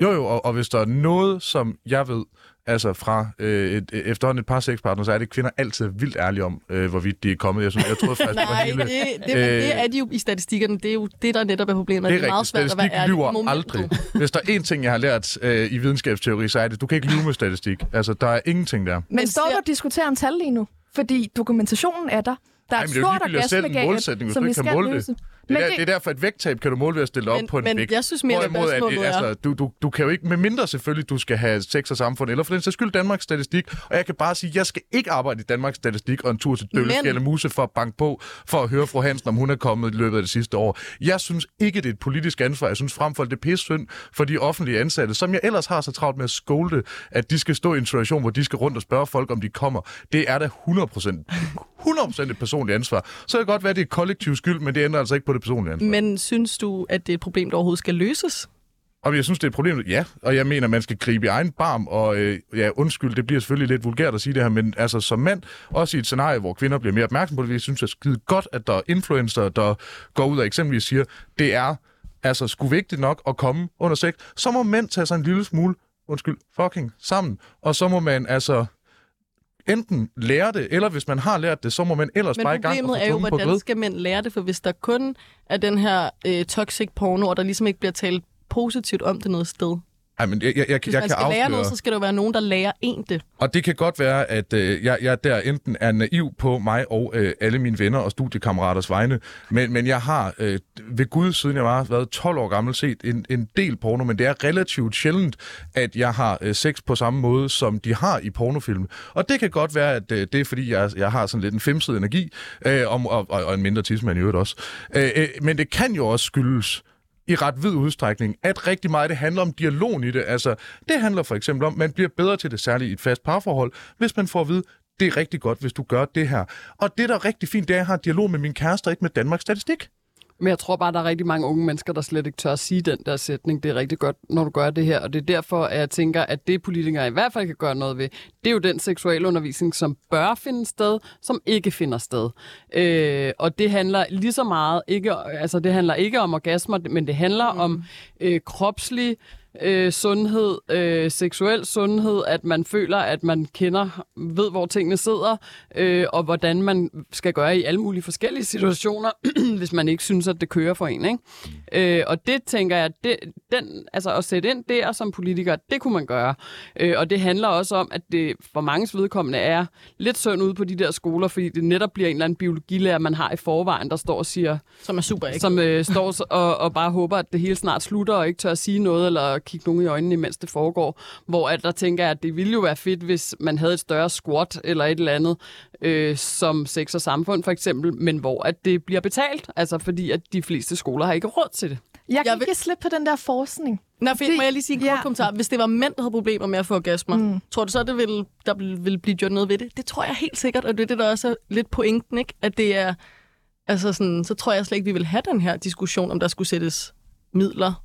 Jo, jo, og, og hvis der er noget, som jeg ved, altså fra øh, et, efterhånden et par sexpartner, så er det kvinder altid vildt ærlige om, øh, hvorvidt de er kommet. Jeg, synes, jeg troede faktisk, det var Nej, hele... det, det, øh, det er de jo i statistikkerne. Det er jo det, der netop er problemet. Det Det er er, meget svært at være ærlig. lyver aldrig. Hvis der er én ting, jeg har lært øh, i videnskabsteori, så er det, du kan ikke lyve med statistik. Altså, der er ingenting der. Men, står du og diskuterer om tal lige nu? Fordi dokumentationen er der. Der er Ej, et men det er jo stort orgasmegab, målsætning, hvis som du vi ikke kan skal løse. Det Men er, der, det er derfor, at vægttab kan du måle ved at stille op Men- på en men vægt. jeg synes mere, at Hvorimod, spørgsmålet er- altså, du, du, du kan jo ikke, med mindre selvfølgelig, du skal have sex og samfund, eller for den sags skyld Danmarks Statistik, og jeg kan bare sige, jeg skal ikke arbejde i Danmarks Statistik og en tur til Dølleskjælde Muse for at banke på, for at høre fru Hansen, om hun er kommet i løbet af det sidste år. Jeg synes ikke, det er et politisk ansvar. Jeg synes frem for alt, det er pisse synd for de offentlige ansatte, som jeg ellers har så travlt med at skolde, at de skal stå i en situation, hvor de skal rundt og spørge folk, om de kommer. Det er da 100%, 100% et personligt ansvar. Så kan det godt være, at det er kollektiv skyld, men det ændrer altså ikke på det personlige ansvar. Men synes du, at det er et problem, der overhovedet skal løses? Og jeg synes, det er et problem. Ja, og jeg mener, man skal gribe i egen barm, og øh, ja, undskyld, det bliver selvfølgelig lidt vulgært at sige det her, men altså som mand, også i et scenarie, hvor kvinder bliver mere opmærksom på det, jeg synes, det er skide godt, at der er influencer, der går ud og eksempelvis siger, det er altså sgu vigtigt nok at komme under sex, så må mænd tage sig en lille smule, undskyld, fucking sammen, og så må man altså enten lære det, eller hvis man har lært det, så må man ellers Men bare i gang og problemet er jo, hvordan skal mænd lære det? For hvis der kun er den her øh, toxic porno, og der ligesom ikke bliver talt positivt om det noget sted. Ej, men jeg, jeg, jeg, Hvis jeg man kan skal lære afsløre... noget, så skal der jo være nogen, der lærer en det. Og det kan godt være, at øh, jeg, jeg der enten er naiv på mig og øh, alle mine venner og studiekammeraters vegne, men, men jeg har øh, ved Gud, siden jeg var været 12 år gammel, set en, en del porno, men det er relativt sjældent, at jeg har øh, sex på samme måde, som de har i pornofilm. Og det kan godt være, at øh, det er, fordi jeg, jeg har sådan lidt en femset energi, øh, om, og, og, og en mindre tidsmand i øvrigt også. Øh, øh, men det kan jo også skyldes, i ret vid udstrækning, at rigtig meget det handler om dialogen i det. Altså, det handler for eksempel om, at man bliver bedre til det, særligt i et fast parforhold, hvis man får at vide, det er rigtig godt, hvis du gør det her. Og det, der er rigtig fint, det er, at jeg har dialog med min kæreste, ikke med Danmarks Statistik. Men jeg tror bare, der er rigtig mange unge mennesker, der slet ikke tør at sige den der sætning. Det er rigtig godt, når du gør det her. Og det er derfor, at jeg tænker, at det politikere i hvert fald kan gøre noget ved, det er jo den seksualundervisning, som bør finde sted, som ikke finder sted. Øh, og det handler lige så meget, ikke, altså det handler ikke om orgasmer, men det handler mm. om øh, kropslig øh, sundhed, øh, seksuel sundhed, at man føler, at man kender, ved, hvor tingene sidder, øh, og hvordan man skal gøre i alle mulige forskellige situationer, hvis man ikke synes, at det kører for en. Ikke? Øh, og det tænker jeg, det, den, altså at sætte ind der som politiker, det kunne man gøre. Øh, og det handler også om, at det for mange vedkommende er lidt synd ude på de der skoler, fordi det netop bliver en eller anden biologilærer, man har i forvejen, der står og siger, Som er super ikke. som øh, står og, og bare håber, at det hele snart slutter, og ikke tør at sige noget, eller kigge nogen i øjnene, mens det foregår. Hvor at der tænker jeg, at det ville jo være fedt, hvis man havde et større squat, eller et eller andet, øh, som sex og samfund for eksempel, men hvor at det bliver betalt, altså fordi at de fleste skoler har ikke råd til det. Jeg kan Jeg ikke vil- slippe på den der forskning. Nå. Det- Må jeg lige sige en kort ja. kommentar? Hvis det var mænd, der havde problemer med at få orgasmer, mm. tror du så, det ville, der ville, ville blive gjort noget ved det? Det tror jeg helt sikkert, og det er det, der også er lidt pointen, ikke? At det er, altså sådan, så tror jeg slet ikke, vi vil have den her diskussion, om der skulle sættes midler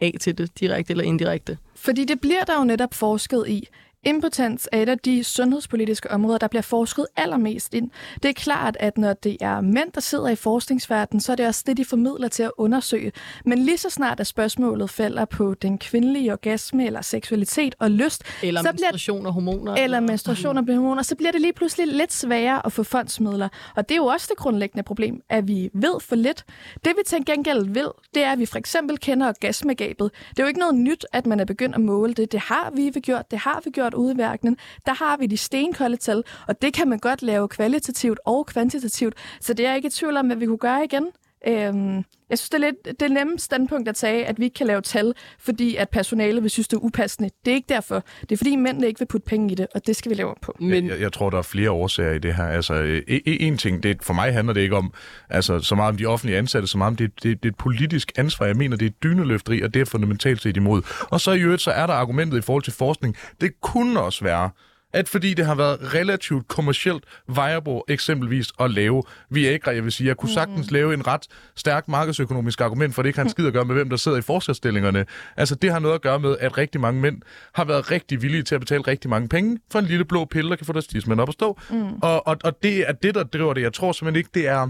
af til det, direkte eller indirekte. Fordi det bliver der jo netop forsket i. Impotens er et af de sundhedspolitiske områder, der bliver forsket allermest ind. Det er klart, at når det er mænd, der sidder i forskningsverdenen, så er det også det, de formidler til at undersøge. Men lige så snart, at spørgsmålet falder på den kvindelige orgasme, eller seksualitet og lyst, Eller så bliver menstruation og hormoner. eller menstruation og hormoner, så bliver det lige pludselig lidt sværere at få fondsmidler. Og det er jo også det grundlæggende problem, at vi ved for lidt. Det vi til gengæld ved, det er, at vi for eksempel kender orgasmegabet. Det er jo ikke noget nyt, at man er begyndt at måle det. Det har vi gjort, det har vi gjort gjort ude i verdenen, der har vi de stenkolde tal, og det kan man godt lave kvalitativt og kvantitativt. Så det er jeg ikke i tvivl om, hvad vi kunne gøre igen. Øhm, jeg synes, det er lidt det nemme standpunkt at tage, at vi ikke kan lave tal, fordi at personalet vil synes, det er upassende. Det er ikke derfor. Det er fordi mændene ikke vil putte penge i det, og det skal vi lave op på. Men... Jeg, jeg tror, der er flere årsager i det her. Altså, e- e- en ting, det, for mig handler det ikke om altså, så meget om de offentlige ansatte, så meget om det, det, det er et politisk ansvar. Jeg mener, det er et dyneløfteri, og det er fundamentalt set imod. Og så i øvrigt, så er der argumentet i forhold til forskning. Det kunne også være, at fordi det har været relativt kommercielt viable eksempelvis at lave Viagra, jeg vil sige, jeg kunne sagtens lave en ret stærk markedsøkonomisk argument, for det ikke har en skid at gøre med, hvem der sidder i forskerstillingerne. Altså det har noget at gøre med, at rigtig mange mænd har været rigtig villige til at betale rigtig mange penge for en lille blå pille, der kan få deres tidsmænd op at stå. Mm. Og, og, og det er det, der driver det. Jeg tror simpelthen ikke, det er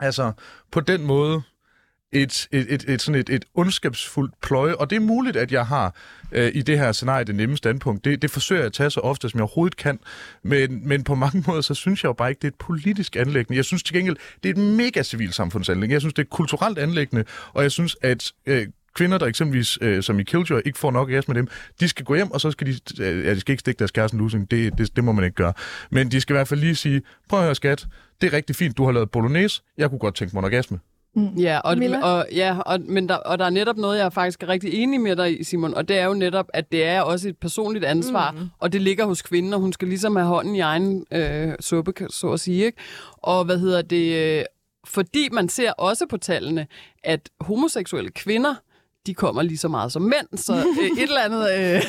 altså på den måde et, et, et, et, sådan et, et ondskabsfuldt pløje, og det er muligt, at jeg har øh, i det her scenarie det nemme standpunkt. Det, det forsøger jeg at tage så ofte, som jeg overhovedet kan, men, men på mange måder, så synes jeg jo bare ikke, det er et politisk anlæggende. Jeg synes til gengæld, det er et mega civilsamfundsanlæggende. Jeg synes, det er et kulturelt anlæggende, og jeg synes, at øh, kvinder, der eksempelvis, øh, som i Killjoy, ikke får nok gas med dem, de skal gå hjem, og så skal de, øh, ja, de skal ikke stikke deres kæreste losing, det, det, det må man ikke gøre. Men de skal i hvert fald lige sige, prøv at høre skat, det er rigtig fint, du har lavet bolognese, jeg kunne godt tænke mig en orgasme. Mm. Ja, og, og, ja og, men der, og der er netop noget, jeg er faktisk er rigtig enig med dig i, Simon, og det er jo netop, at det er også et personligt ansvar, mm. og det ligger hos kvinden, og hun skal ligesom have hånden i egen øh, suppe, så at sige. Ikke? Og hvad hedder det? Øh, fordi man ser også på tallene, at homoseksuelle kvinder, de kommer lige så meget som mænd, så øh, et, eller andet, øh,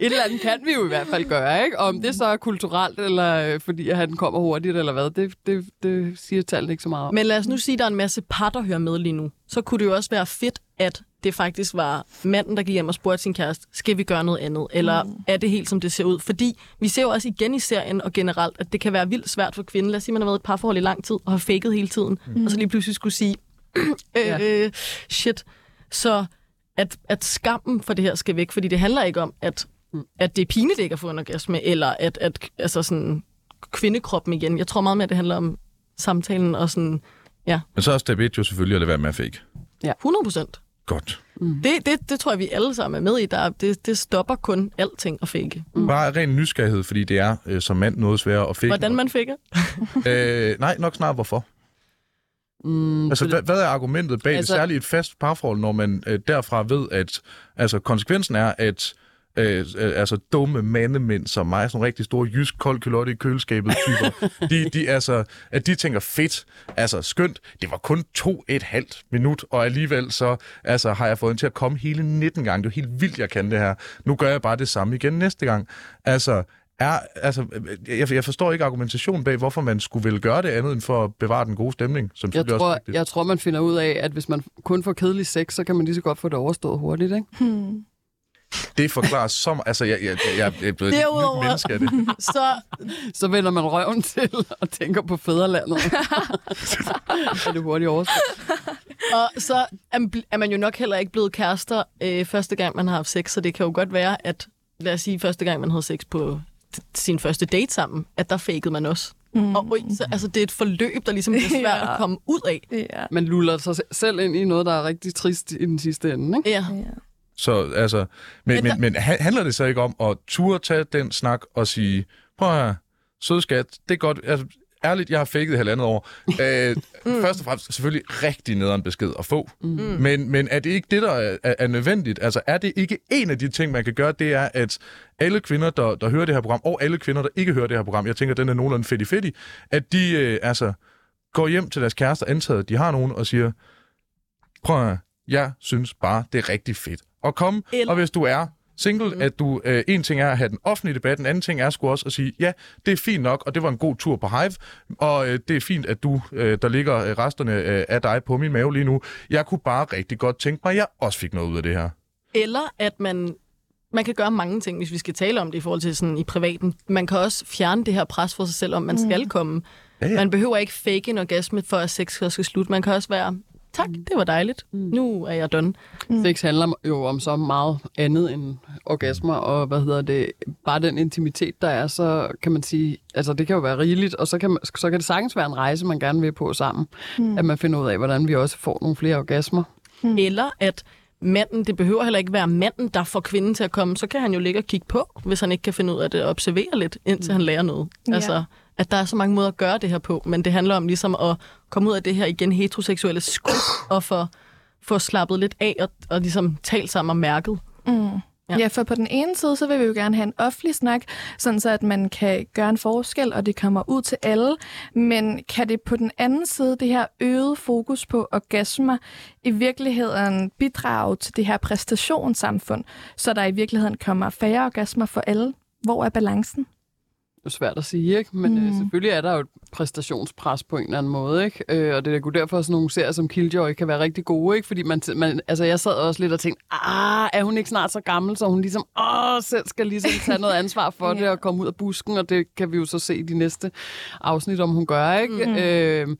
et eller andet kan vi jo i hvert fald gøre, ikke? Om det så er kulturelt, eller øh, fordi at han kommer hurtigt, eller hvad, det, det, det siger tallene ikke så meget om. Men lad os nu sige, at der er en masse par, der hører med lige nu. Så kunne det jo også være fedt, at det faktisk var manden, der gik hjem og spurgte sin kæreste, skal vi gøre noget andet? Eller mm. er det helt, som det ser ud? Fordi vi ser jo også igen i serien og generelt, at det kan være vildt svært for kvinden. Lad os sige, man har været i et parforhold i lang tid og har faked hele tiden, mm. og så lige pludselig skulle sige, øh, øh, shit. Så at, at skammen for det her skal væk, fordi det handler ikke om, at, at det er pinligt ikke at få en orgasme, eller at, at altså sådan, kvindekroppen igen. Jeg tror meget mere, at det handler om samtalen og sådan, ja, Men så er step 1 jo selvfølgelig at lade være med at fake. 100 procent. Godt. Det, det, det tror jeg, vi alle sammen er med i. Der, det, det stopper kun alting at fake. Mm. Bare ren nysgerrighed, fordi det er øh, som mand noget sværere at fake. Hvordan man faker? øh, nej, nok snart hvorfor. Mm, Altså, hvad, hvad er argumentet bag altså, det? Særligt et fast parforhold, når man øh, derfra ved, at altså, konsekvensen er, at øh, øh, altså dumme mandemænd som mig, sådan rigtig store jysk kold kylotte i køleskabet typer, de, de, altså, at de tænker fedt, altså skønt, det var kun to et halvt minut, og alligevel så altså, har jeg fået den til at komme hele 19 gange. Det er helt vildt, jeg kan det her. Nu gør jeg bare det samme igen næste gang. Altså, er, altså, jeg, jeg forstår ikke argumentationen bag, hvorfor man skulle vel gøre det andet, end for at bevare den gode stemning. Som jeg, også tror, vigtigt. jeg tror, man finder ud af, at hvis man kun får kedelig sex, så kan man lige så godt få det overstået hurtigt, ikke? Hmm. Det forklarer så meget. Altså, jeg, jeg, jeg, jeg er blevet et nyt Derudover- menneske af det. Så Så vender man røven til og tænker på fædrelandet. så er det hurtigt overstået. Og så er man- er man jo nok heller ikke blevet kærester øh, første gang, man har haft sex, så det kan jo godt være, at lad os sige, første gang, man havde sex på sin første date sammen, at der fakede man også. Mm. Og så, altså, det er et forløb, der ligesom bliver svært Ja. at komme ud af. Ja. Man luller sig selv ind i noget, der er rigtig trist i den sidste ende, ikke? Ja. ja. Så altså, men, Men der- men, men ha- handler det så ikke om at turde tage den snak og sige, prøv her, sød skat, det er godt, altså, ærligt, jeg har faked et halvandet år. Øh, mm. Først og fremmest selvfølgelig rigtig nederen besked at få. Mm. Men, men er det ikke det, der er, er, er nødvendigt? Altså er det ikke en af de ting, man kan gøre, det er, at alle kvinder, der, der hører det her program, og alle kvinder, der ikke hører det her program, jeg tænker, den er nogenlunde fedt fedt at de øh, altså går hjem til deres kærester, antaget, at de har nogen, og siger, prøv at jeg synes bare, det er rigtig fedt at komme. Eller- Og hvis du er single, mm. at du, øh, en ting er at have den offentlige debat, en anden ting er sgu også at sige, ja, det er fint nok, og det var en god tur på Hive, og øh, det er fint, at du, øh, der ligger øh, resterne øh, af dig på min mave lige nu. Jeg kunne bare rigtig godt tænke mig, at jeg også fik noget ud af det her. Eller at man, man kan gøre mange ting, hvis vi skal tale om det i forhold til sådan i privaten. Man kan også fjerne det her pres for sig selv, om man skal komme. Ja, ja. Man behøver ikke fake en orgasme, for at sex skal slutte. Man kan også være, tak, det var dejligt. Nu er jeg done. Sex handler jo om så meget andet end orgasmer, og hvad hedder det, bare den intimitet, der er, så kan man sige, altså det kan jo være rigeligt, og så kan, man, så kan det sagtens være en rejse, man gerne vil på sammen, mm. at man finder ud af, hvordan vi også får nogle flere orgasmer. Mm. Eller at manden, det behøver heller ikke være manden, der får kvinden til at komme. Så kan han jo ligge og kigge på, hvis han ikke kan finde ud af det, og observere lidt, indtil han lærer noget. Ja. Altså, at der er så mange måder at gøre det her på, men det handler om ligesom at komme ud af det her igen heteroseksuelle skub, og få, få slappet lidt af, og, og ligesom talt sammen og mærket. Mm. Ja. Ja. for på den ene side, så vil vi jo gerne have en offentlig snak, sådan så at man kan gøre en forskel, og det kommer ud til alle. Men kan det på den anden side, det her øget fokus på orgasmer, i virkeligheden bidrage til det her præstationssamfund, så der i virkeligheden kommer færre orgasmer for alle? Hvor er balancen? Det er svært at sige, ikke? Men mm. øh, Mm. selvfølgelig er der jo et præstationspres på en eller anden måde, ikke? Øh, og det er jo derfor, at sådan nogle serier som Killjoy kan være rigtig gode, ikke? Fordi man, man, altså jeg sad også lidt og tænkte, ah, er hun ikke snart så gammel, så hun ligesom, åh, selv skal ligesom tage noget ansvar for det Ja. og komme ud af busken, og det kan vi jo så se i de næste afsnit, om hun gør, ikke? Mm. Øh,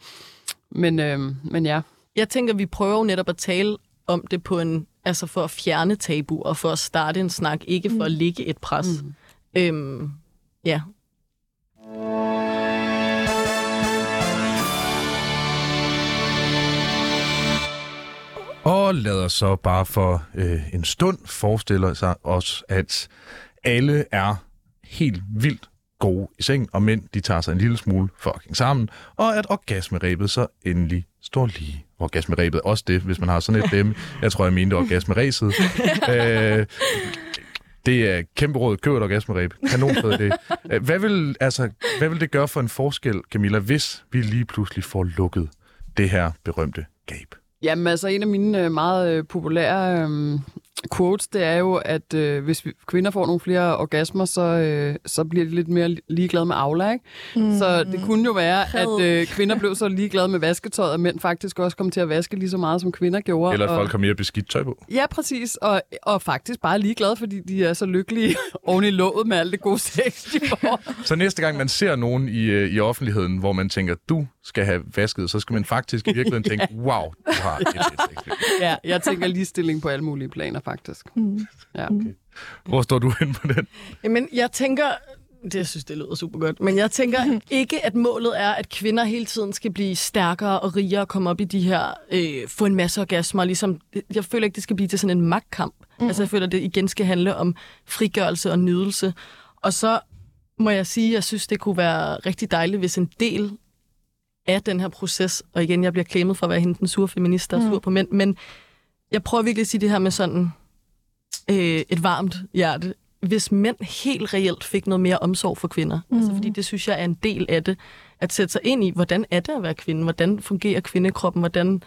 men, øh, men ja. Jeg tænker, vi prøver jo netop at tale om det på en, altså for at fjerne tabu, og for at starte en snak, ikke for at ligge et pres. Mm. Øhm, ja, Og lad os så bare for øh, en stund forestille sig os, at alle er helt vildt gode i seng, og mænd de tager sig en lille smule fucking sammen, og at orgasmerebet så endelig står lige. Orgasmerebet også det, hvis man har sådan et dem. Jeg tror, jeg mente orgasmeræset. øh, det er kæmpe råd. Køb et orgasmeræb. Kanonfed det. Øh, Hvad vil, altså, hvad vil det gøre for en forskel, Camilla, hvis vi lige pludselig får lukket det her berømte gab? Jamen altså, en af mine øh, meget øh, populære øh, quotes, det er jo, at øh, hvis vi, kvinder får nogle flere orgasmer, så, øh, så bliver de lidt mere ligeglade med Aula, ikke? Mm. Så det kunne jo være, at øh, kvinder blev så ligeglade med vasketøjet, og mænd faktisk også kom til at vaske lige så meget, som kvinder gjorde. Eller at og, folk har mere beskidt tøj på. Ja, præcis. Og, og faktisk bare ligeglade, fordi de er så lykkelige oven i låget med alt det gode sex, de får. Så næste gang man ser nogen i, øh, i offentligheden, hvor man tænker, du skal have vasket, så skal man faktisk i virkeligheden tænke, wow, du har et fedt sexliv. ja, jeg tænker ligestilling på alle mulige planer, faktisk. Mm. Ja. Hvor står du hen på den? Jamen, jeg tænker... Det jeg synes det lyder super godt. Men jeg tænker ikke, at målet er, at kvinder hele tiden skal blive stærkere og rigere og komme op i de her... Øh, få en masse orgasmer. Ligesom, jeg føler ikke, det skal blive til sådan en magtkamp. Mm. Altså, jeg føler, det igen skal handle om frigørelse og nydelse. Og så må jeg sige, at jeg synes, det kunne være rigtig dejligt, hvis en del af den her proces, og igen, jeg bliver klemmet for at være hende den sure feminist, der er sur på mænd, men jeg prøver virkelig at sige det her med sådan øh, et varmt hjerte. Hvis mænd helt reelt fik noget mere omsorg for kvinder, mm. altså fordi det synes jeg er en del af det, at sætte sig ind i, hvordan er det at være kvinde, hvordan fungerer kvindekroppen, hvordan,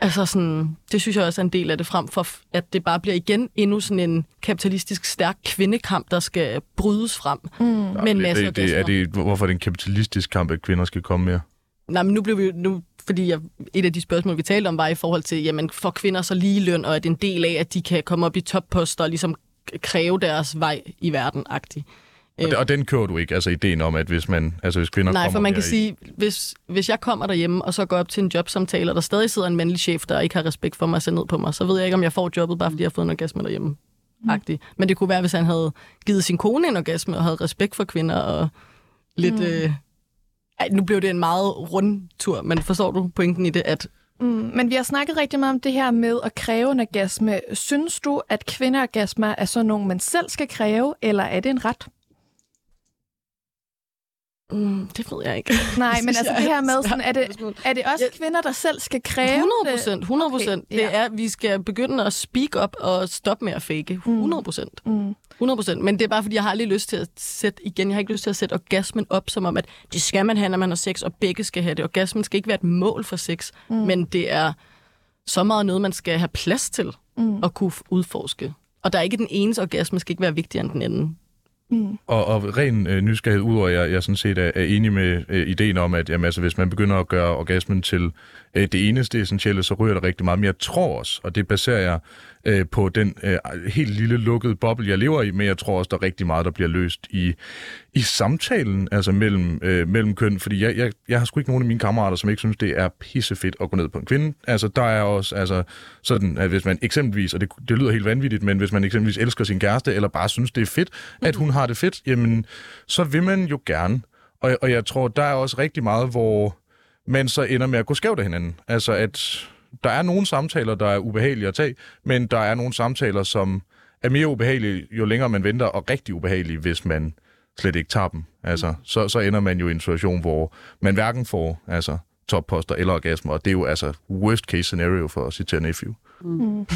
altså sådan, det synes jeg også er en del af det, frem for at det bare bliver igen endnu sådan en kapitalistisk stærk kvindekamp, der skal brydes frem mm. med en masse det, det, er det, hvorfor er det en kapitalistisk kamp, at kvinder skal komme mere? Nej, men nu blev vi nu, fordi jeg, et af de spørgsmål, vi talte om, var i forhold til, jamen, får kvinder så lige løn, og er det en del af, at de kan komme op i topposter og ligesom kræve deres vej i verden-agtig. Og, og den kører du ikke, altså ideen om, at hvis, man, altså hvis kvinder Nej, kommer for man kan i- sige, hvis, hvis jeg kommer derhjemme, og så går op til en jobsamtale, og der stadig sidder en mandlig chef, der ikke har respekt for mig og ser ned på mig, så ved jeg ikke, om jeg får jobbet, bare fordi jeg har fået en orgasme derhjemme. Agtig. Men det kunne være, hvis han havde givet sin kone en orgasme, og havde respekt for kvinder, og lidt... Mm. Øh, ej, nu blev det en meget rund tur, men forstår du pointen i det, at Mm, men vi har snakket rigtig meget om det her med at kræve en orgasme. Synes du, at kvindeorgasmer er sådan nogle, man selv skal kræve, eller er det en ret? Mm, det ved jeg ikke. Nej, Det men altså det er her med, sådan, er, det, er det også kvinder, der selv skal kræve 100 det? procent. 100 procent. Okay, Det ja. er, at vi skal begynde at speak up og stoppe med at fake. 100 procent. Mm. 100 procent. Men det er bare, fordi jeg har aldrig lyst til at sætte, igen, jeg har ikke lyst til at sætte orgasmen op, som om, at det skal man have, når man har sex, og begge skal have det. Orgasmen skal ikke være et mål for sex, mm. men det er så meget noget, man skal have plads til Mm. at kunne udforske. Og der er ikke den ene orgasme, skal ikke være vigtigere end den anden. Mm. Og, og ren øh, nysgerrighed, udover at jeg, jeg sådan set er, er enig med øh, ideen om, at jamen, altså, hvis man begynder at gøre orgasmen til øh, det eneste essentielle, så ryger der rigtig meget. Men jeg tror også, og det baserer jeg øh, på den øh, helt lille lukkede boble, jeg lever i, men jeg tror også, der er rigtig meget, der bliver løst i, i samtalen, altså mellem, øh, mellem køn. Fordi jeg, jeg, jeg har sgu ikke nogen af mine kammerater, som ikke synes, det er pissefedt at gå ned på en kvinde. Altså, der er også altså, sådan, at hvis man eksempelvis, og det, det lyder helt vanvittigt, men hvis man eksempelvis elsker sin kæreste, eller bare synes, det er fedt, at hun har det fedt, jamen, så vil man jo gerne. Og, og jeg tror, der er også rigtig meget, hvor man så ender med at gå skævt af hinanden. Altså, at der er nogle samtaler, der er ubehagelige at tage, men der er nogle samtaler, som er mere ubehagelige, jo længere man venter, og rigtig ubehagelige, hvis man slet ikke tager dem. Altså, så, så ender man jo i en situation, hvor man hverken får altså, topposter eller orgasmer, og det er jo altså worst case scenario for at citere Nephew. Mm.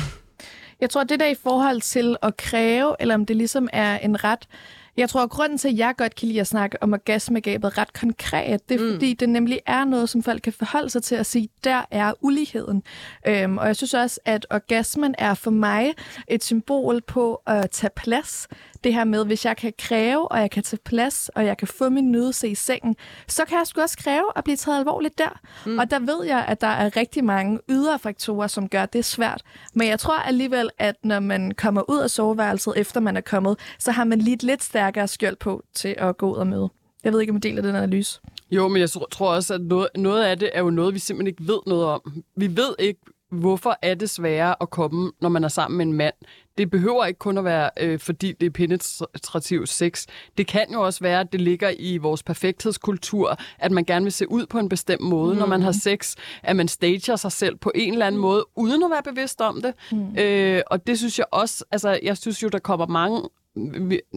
Jeg tror, det der i forhold til at kræve, eller om det ligesom er en ret, jeg tror, at grunden til, at jeg godt kan lide at snakke om orgasmegabet ret konkret, det er mm. fordi, det nemlig er noget, som folk kan forholde sig til at sige, der er uligheden. Øhm, og jeg synes også, at orgasmen er for mig et symbol på at tage plads det her med, hvis jeg kan kræve, og jeg kan tage plads, og jeg kan få min nydelse i sengen, så kan jeg sgu også kræve at blive taget alvorligt der. Mm. Og der ved jeg, at der er rigtig mange ydre faktorer, som gør det svært. Men jeg tror alligevel, at når man kommer ud af soveværelset, efter man er kommet, så har man lige et lidt stærkere skjold på til at gå ud og møde. Jeg ved ikke, om du deler den analyse. Jo, men jeg tror også, at noget, noget af det er jo noget, vi simpelthen ikke ved noget om. Vi ved ikke, hvorfor er det sværere at komme, når man er sammen med en mand. Det behøver ikke kun at være, øh, fordi det er penetrativ sex. Det kan jo også være, at det ligger i vores perfekthedskultur, at man gerne vil se ud på en bestemt måde, mm. når man har mm. sex. At man stager sig selv på en eller anden måde, uden at være bevidst om det. Mm. Øh, og det synes jeg også, altså jeg synes jo, der kommer mange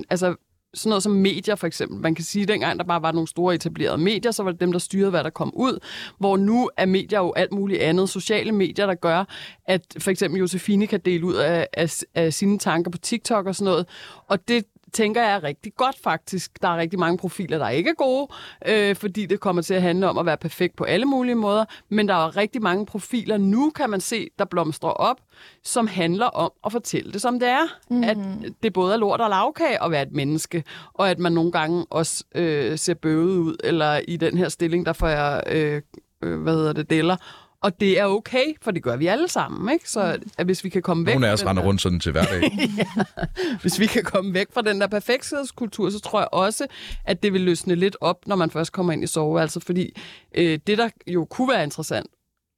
altså sådan noget som medier for eksempel. Man kan sige, at dengang der bare var nogle store etablerede medier, så var det dem, der styrede, hvad der kom ud. Hvor nu er medier jo alt muligt andet. Sociale medier, der gør, at for eksempel Josefine kan dele ud af, af, af sine tanker på TikTok og sådan noget. Og det tænker jeg er rigtig godt faktisk. Der er rigtig mange profiler, der ikke er gode, øh, fordi det kommer til at handle om at være perfekt på alle mulige måder. Men der er rigtig mange profiler nu, kan man se, der blomstrer op, som handler om at fortælle det, som det er. Mm. At det både er lort og lavkage at være et menneske, og at man nogle gange også øh, ser bøvet ud, eller i den her stilling, der får jeg, øh, øh, hvad hedder det, deler og det er okay, for det gør vi alle sammen, ikke? Så at hvis vi kan komme væk... Nogle af os render rundt sådan til hverdag. ja. Hvis vi kan komme væk fra den der perfekthedskultur, så tror jeg også, at det vil løsne lidt op, når man først kommer ind i soveværelset. Fordi øh, det, der jo kunne være interessant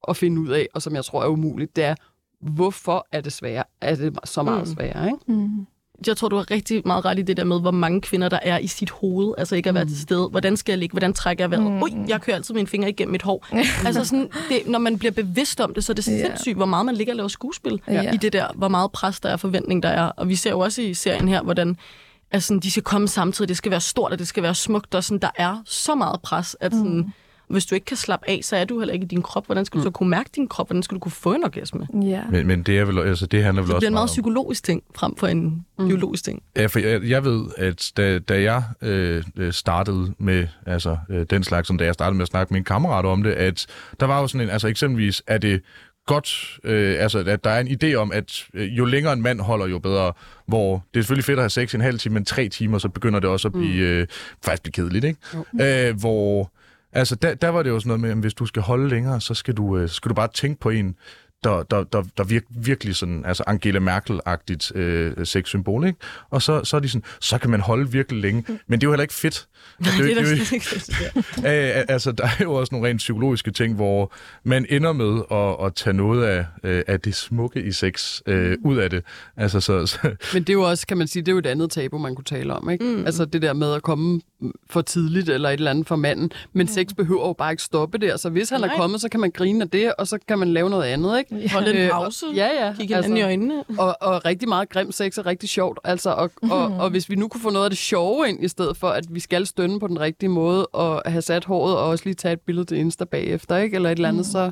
at finde ud af, og som jeg tror er umuligt, det er, hvorfor er det svære? Er det så meget mm. sværere, ikke? Mm jeg tror, du har rigtig meget ret i det der med, hvor mange kvinder der er i sit hoved, altså ikke at være mm. til stede. Hvordan skal jeg ligge? Hvordan trækker jeg vejret? Mm. Ui, jeg kører altid mine fingre igennem mit hår. altså sådan, det, når man bliver bevidst om det, så er det yeah. sindssygt, hvor meget man ligger og laver skuespil yeah. i det der, hvor meget pres der er, forventning der er. Og vi ser jo også i serien her, hvordan altså, de skal komme samtidig, det skal være stort, og det skal være smukt, og sådan, der er så meget pres, at sådan, mm hvis du ikke kan slappe af, så er du heller ikke i din krop. Hvordan skal du så mm. kunne mærke din krop? Hvordan skal du kunne få en orgasme? Ja. Men, men det, er vel, altså, det handler vel så også det er en meget psykologisk ting, frem for en mm. biologisk ting. Ja, for jeg, jeg ved, at da, da jeg øh, startede med altså, øh, den slags, som da jeg startede med at snakke med en kammerat om det, at der var jo sådan en, altså eksempelvis, er det godt, øh, altså at der er en idé om, at øh, jo længere en mand holder, jo bedre, hvor det er selvfølgelig fedt at have sex i en halv time, men tre timer, så begynder det også at blive, mm. øh, faktisk blive kedeligt, ikke? Øh, hvor Altså, der, der var det jo sådan noget med, at hvis du skal holde længere, så skal du, øh, skal du bare tænke på en, der, der, der, der virk, virkelig sådan, altså Angela Merkel-agtigt øh, sexsymbol, ikke? Og så, så er de sådan, så kan man holde virkelig længe. Men det er jo heller ikke fedt. Nej, det, det er det, ikke. Ja. altså, der er jo også nogle rent psykologiske ting, hvor man ender med at, at tage noget af, øh, af det smukke i sex øh, mm. ud af det. Altså, så, så... Men det er jo også, kan man sige, det er jo et andet tabu, man kunne tale om, ikke? Mm. Altså det der med at komme for tidligt eller et eller andet for manden. Men mm. sex behøver jo bare ikke stoppe der. Så hvis han Nej. er kommet, så kan man grine af det, og så kan man lave noget andet, ikke? Ja. Holde en øh, pause. ja, ja. Kigge altså, i øjnene. Og, og rigtig meget grim sex er rigtig sjovt. Altså, og, mm. og, og, hvis vi nu kunne få noget af det sjove ind, i stedet for, at vi skal stønne på den rigtige måde, og have sat håret, og også lige tage et billede til Insta bagefter, ikke? Eller et eller andet, mm. så,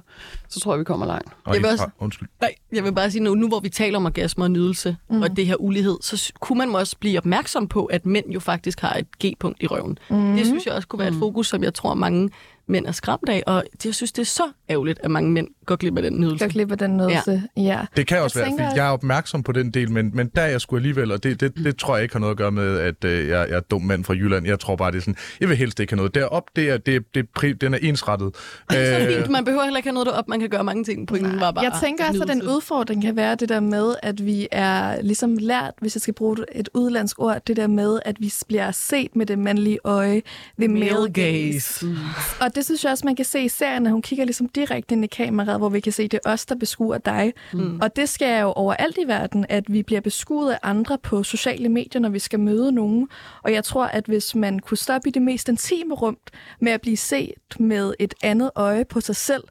så tror jeg, vi kommer langt. jeg vil, også, undskyld. Nej, jeg vil bare sige, nu, nu hvor vi taler om orgasme og nydelse, mm. og det her ulighed, så kunne man også blive opmærksom på, at mænd jo faktisk har et G-punkt i røven. Mm. Det synes jeg også kunne være et fokus, som jeg tror mange mænd er skræmt af, og jeg synes, det er så ærgerligt, at mange mænd går glip af den nydelse. Går glip af den nydelse, ja. ja. Det kan også jeg være, fordi jeg er opmærksom på den del, men, men der er jeg sgu alligevel, og det, det, det tror jeg ikke har noget at gøre med, at øh, jeg, jeg er dum mand fra Jylland. Jeg tror bare, det er sådan, jeg vil helst ikke have noget derop, det er, det, det, det, den er ensrettet. Det er fint, man behøver heller ikke have noget derop, man kan gøre mange ting. Pointen var bare Jeg tænker også, at den udfordring kan være det der med, at vi er ligesom lært, hvis jeg skal bruge et udlandsk ord, det der med, at vi bliver set med det mandlige øje ved male gaze. Mm. Og det synes jeg også, man kan se i serien, at hun kigger ligesom direkte ind i kameraet, hvor vi kan se, at det er os, der beskuer dig. Mm. Og det sker jo overalt i verden, at vi bliver beskuet af andre på sociale medier, når vi skal møde nogen. Og jeg tror, at hvis man kunne stoppe i det mest intime rum med at blive set med et andet øje på sig selv,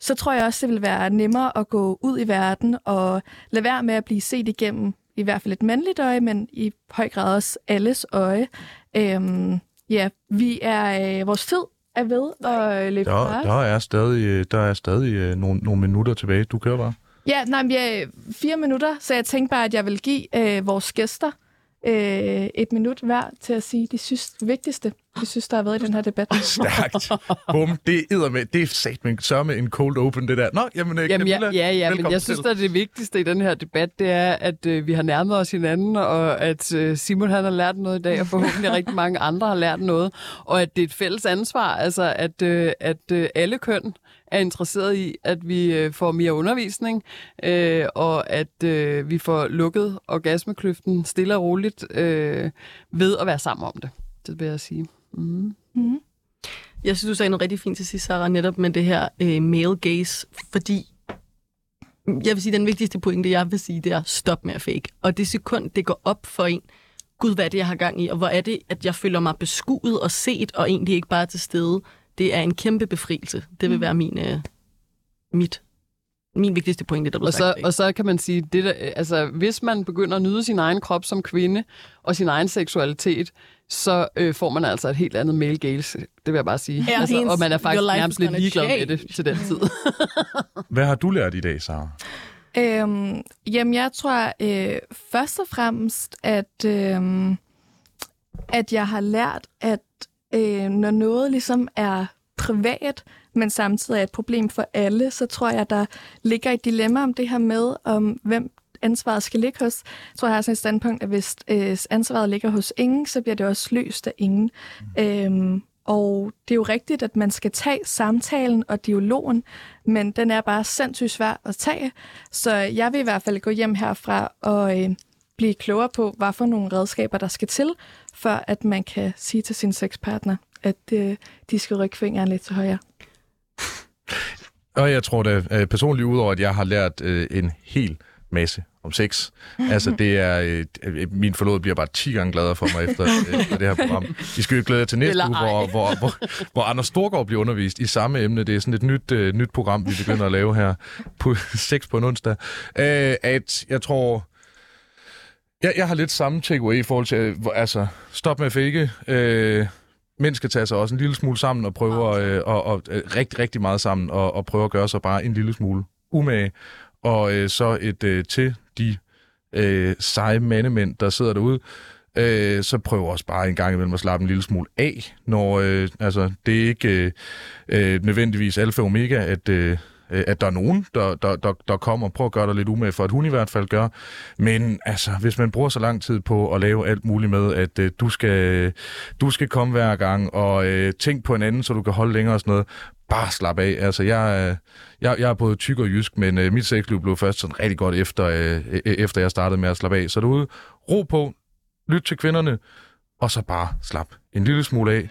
så tror jeg også, det vil være nemmere at gå ud i verden og lade være med at blive set igennem i hvert fald et mandligt øje, men i høj grad også alles øje. Øhm, ja, vi er, øh, vores tid er ved at løbe Der, der er stadig, øh, der er stadig øh, nogle, nogle minutter tilbage. Du kører bare. Ja, nej, men vi er fire minutter, så jeg tænkte bare, at jeg vil give øh, vores gæster øh, et minut hver til at sige de synes, det vigtigste, de synes, der har været i den her debat. Stærkt. Bum, det er med. Det er sat med så med en cold open, det der. Nå, jamen, øh, Jamen, ja, Camilla, ja, ja men velkommen jeg synes, at det vigtigste i den her debat, det er, at øh, vi har nærmet os hinanden, og at øh, Simon han har lært noget i dag, og forhåbentlig rigtig mange andre har lært noget, og at det er et fælles ansvar, altså at, øh, at øh, alle køn er interesseret i, at vi øh, får mere undervisning, øh, og at øh, vi får lukket orgasmekløften stille og roligt øh, ved at være sammen om det. Det vil jeg sige. Mm. Mm. Jeg synes, du sagde noget rigtig fint til sidst, Sarah, netop med det her øh, male gaze, fordi jeg vil sige, den vigtigste pointe, jeg vil sige, det er stop med at fake. Og det sekund, det går op for en, gud, hvad er det, jeg har gang i, og hvor er det, at jeg føler mig beskuet og set, og egentlig ikke bare til stede. Det er en kæmpe befrielse. Det vil være min, øh, mit, min vigtigste pointe, der bliver Og så, sagt. i dag. og så kan man sige, det der, altså, hvis man begynder at nyde sin egen krop som kvinde og sin egen seksualitet, så øh, får man altså et helt andet male gaze, det vil jeg bare sige. Ja, altså, og man er faktisk nærmest lidt ligeglad med det change. til den tid. Hvad har du lært i dag, Sara? Øhm, jamen, jeg tror øh, først og fremmest, at, øh, at jeg har lært, at øh, når noget ligesom er privat, men samtidig er et problem for alle, så tror jeg, der ligger et dilemma om det her med, om hvem ansvaret skal ligge hos. Jeg tror, jeg har sådan et standpunkt, at hvis øh, ansvaret ligger hos ingen, så bliver det også løst af ingen. Mm. Øhm, og det er jo rigtigt, at man skal tage samtalen og dialogen, men den er bare sindssygt svær at tage. Så jeg vil i hvert fald gå hjem herfra og øh, blive klogere på, hvad for nogle redskaber, der skal til, for at man kan sige til sin sexpartner, at øh, de skal rykke fingeren lidt til højre. Og jeg tror da øh, personligt, udover at jeg har lært øh, en hel masse om sex. Altså, det er... Øh, øh, min forlod bliver bare 10 gange gladere for mig efter, øh, efter det her program. I skal jo glæde jer til næste uge, hvor, hvor, hvor, hvor Anders Storgård bliver undervist i samme emne. Det er sådan et nyt, øh, nyt program, vi begynder at lave her på 6 på en onsdag. Øh, at jeg tror... Jeg, jeg har lidt samme takeaway i forhold til, øh, altså, stop med at fake. Øh, mænd skal tage sig også en lille smule sammen og prøve at, øh, og, og, øh, rigtig, rigtig meget sammen og, og prøve at gøre sig bare en lille smule umage. Og øh, så et øh, til de øh, seje mandemænd, der sidder derude, øh, så prøv også bare en gang imellem at slappe en lille smule af, når øh, altså, det er ikke øh, øh, nødvendigvis alfa og omega, at, øh, Øh, at der er nogen, der, der, der, der kommer og prøver at gøre dig lidt umage, for at hun i hvert fald gør. Men altså, hvis man bruger så lang tid på at lave alt muligt med, at øh, du, skal, du skal komme hver gang, og øh, tænk på en anden, så du kan holde længere og sådan noget, bare slap af. Altså, jeg, øh, jeg, jeg er både tyk og jysk, men øh, mit sexliv blev først sådan rigtig godt efter, øh, øh, efter jeg startede med at slappe af. Så derude, ro på, lyt til kvinderne, og så bare slap en lille smule af.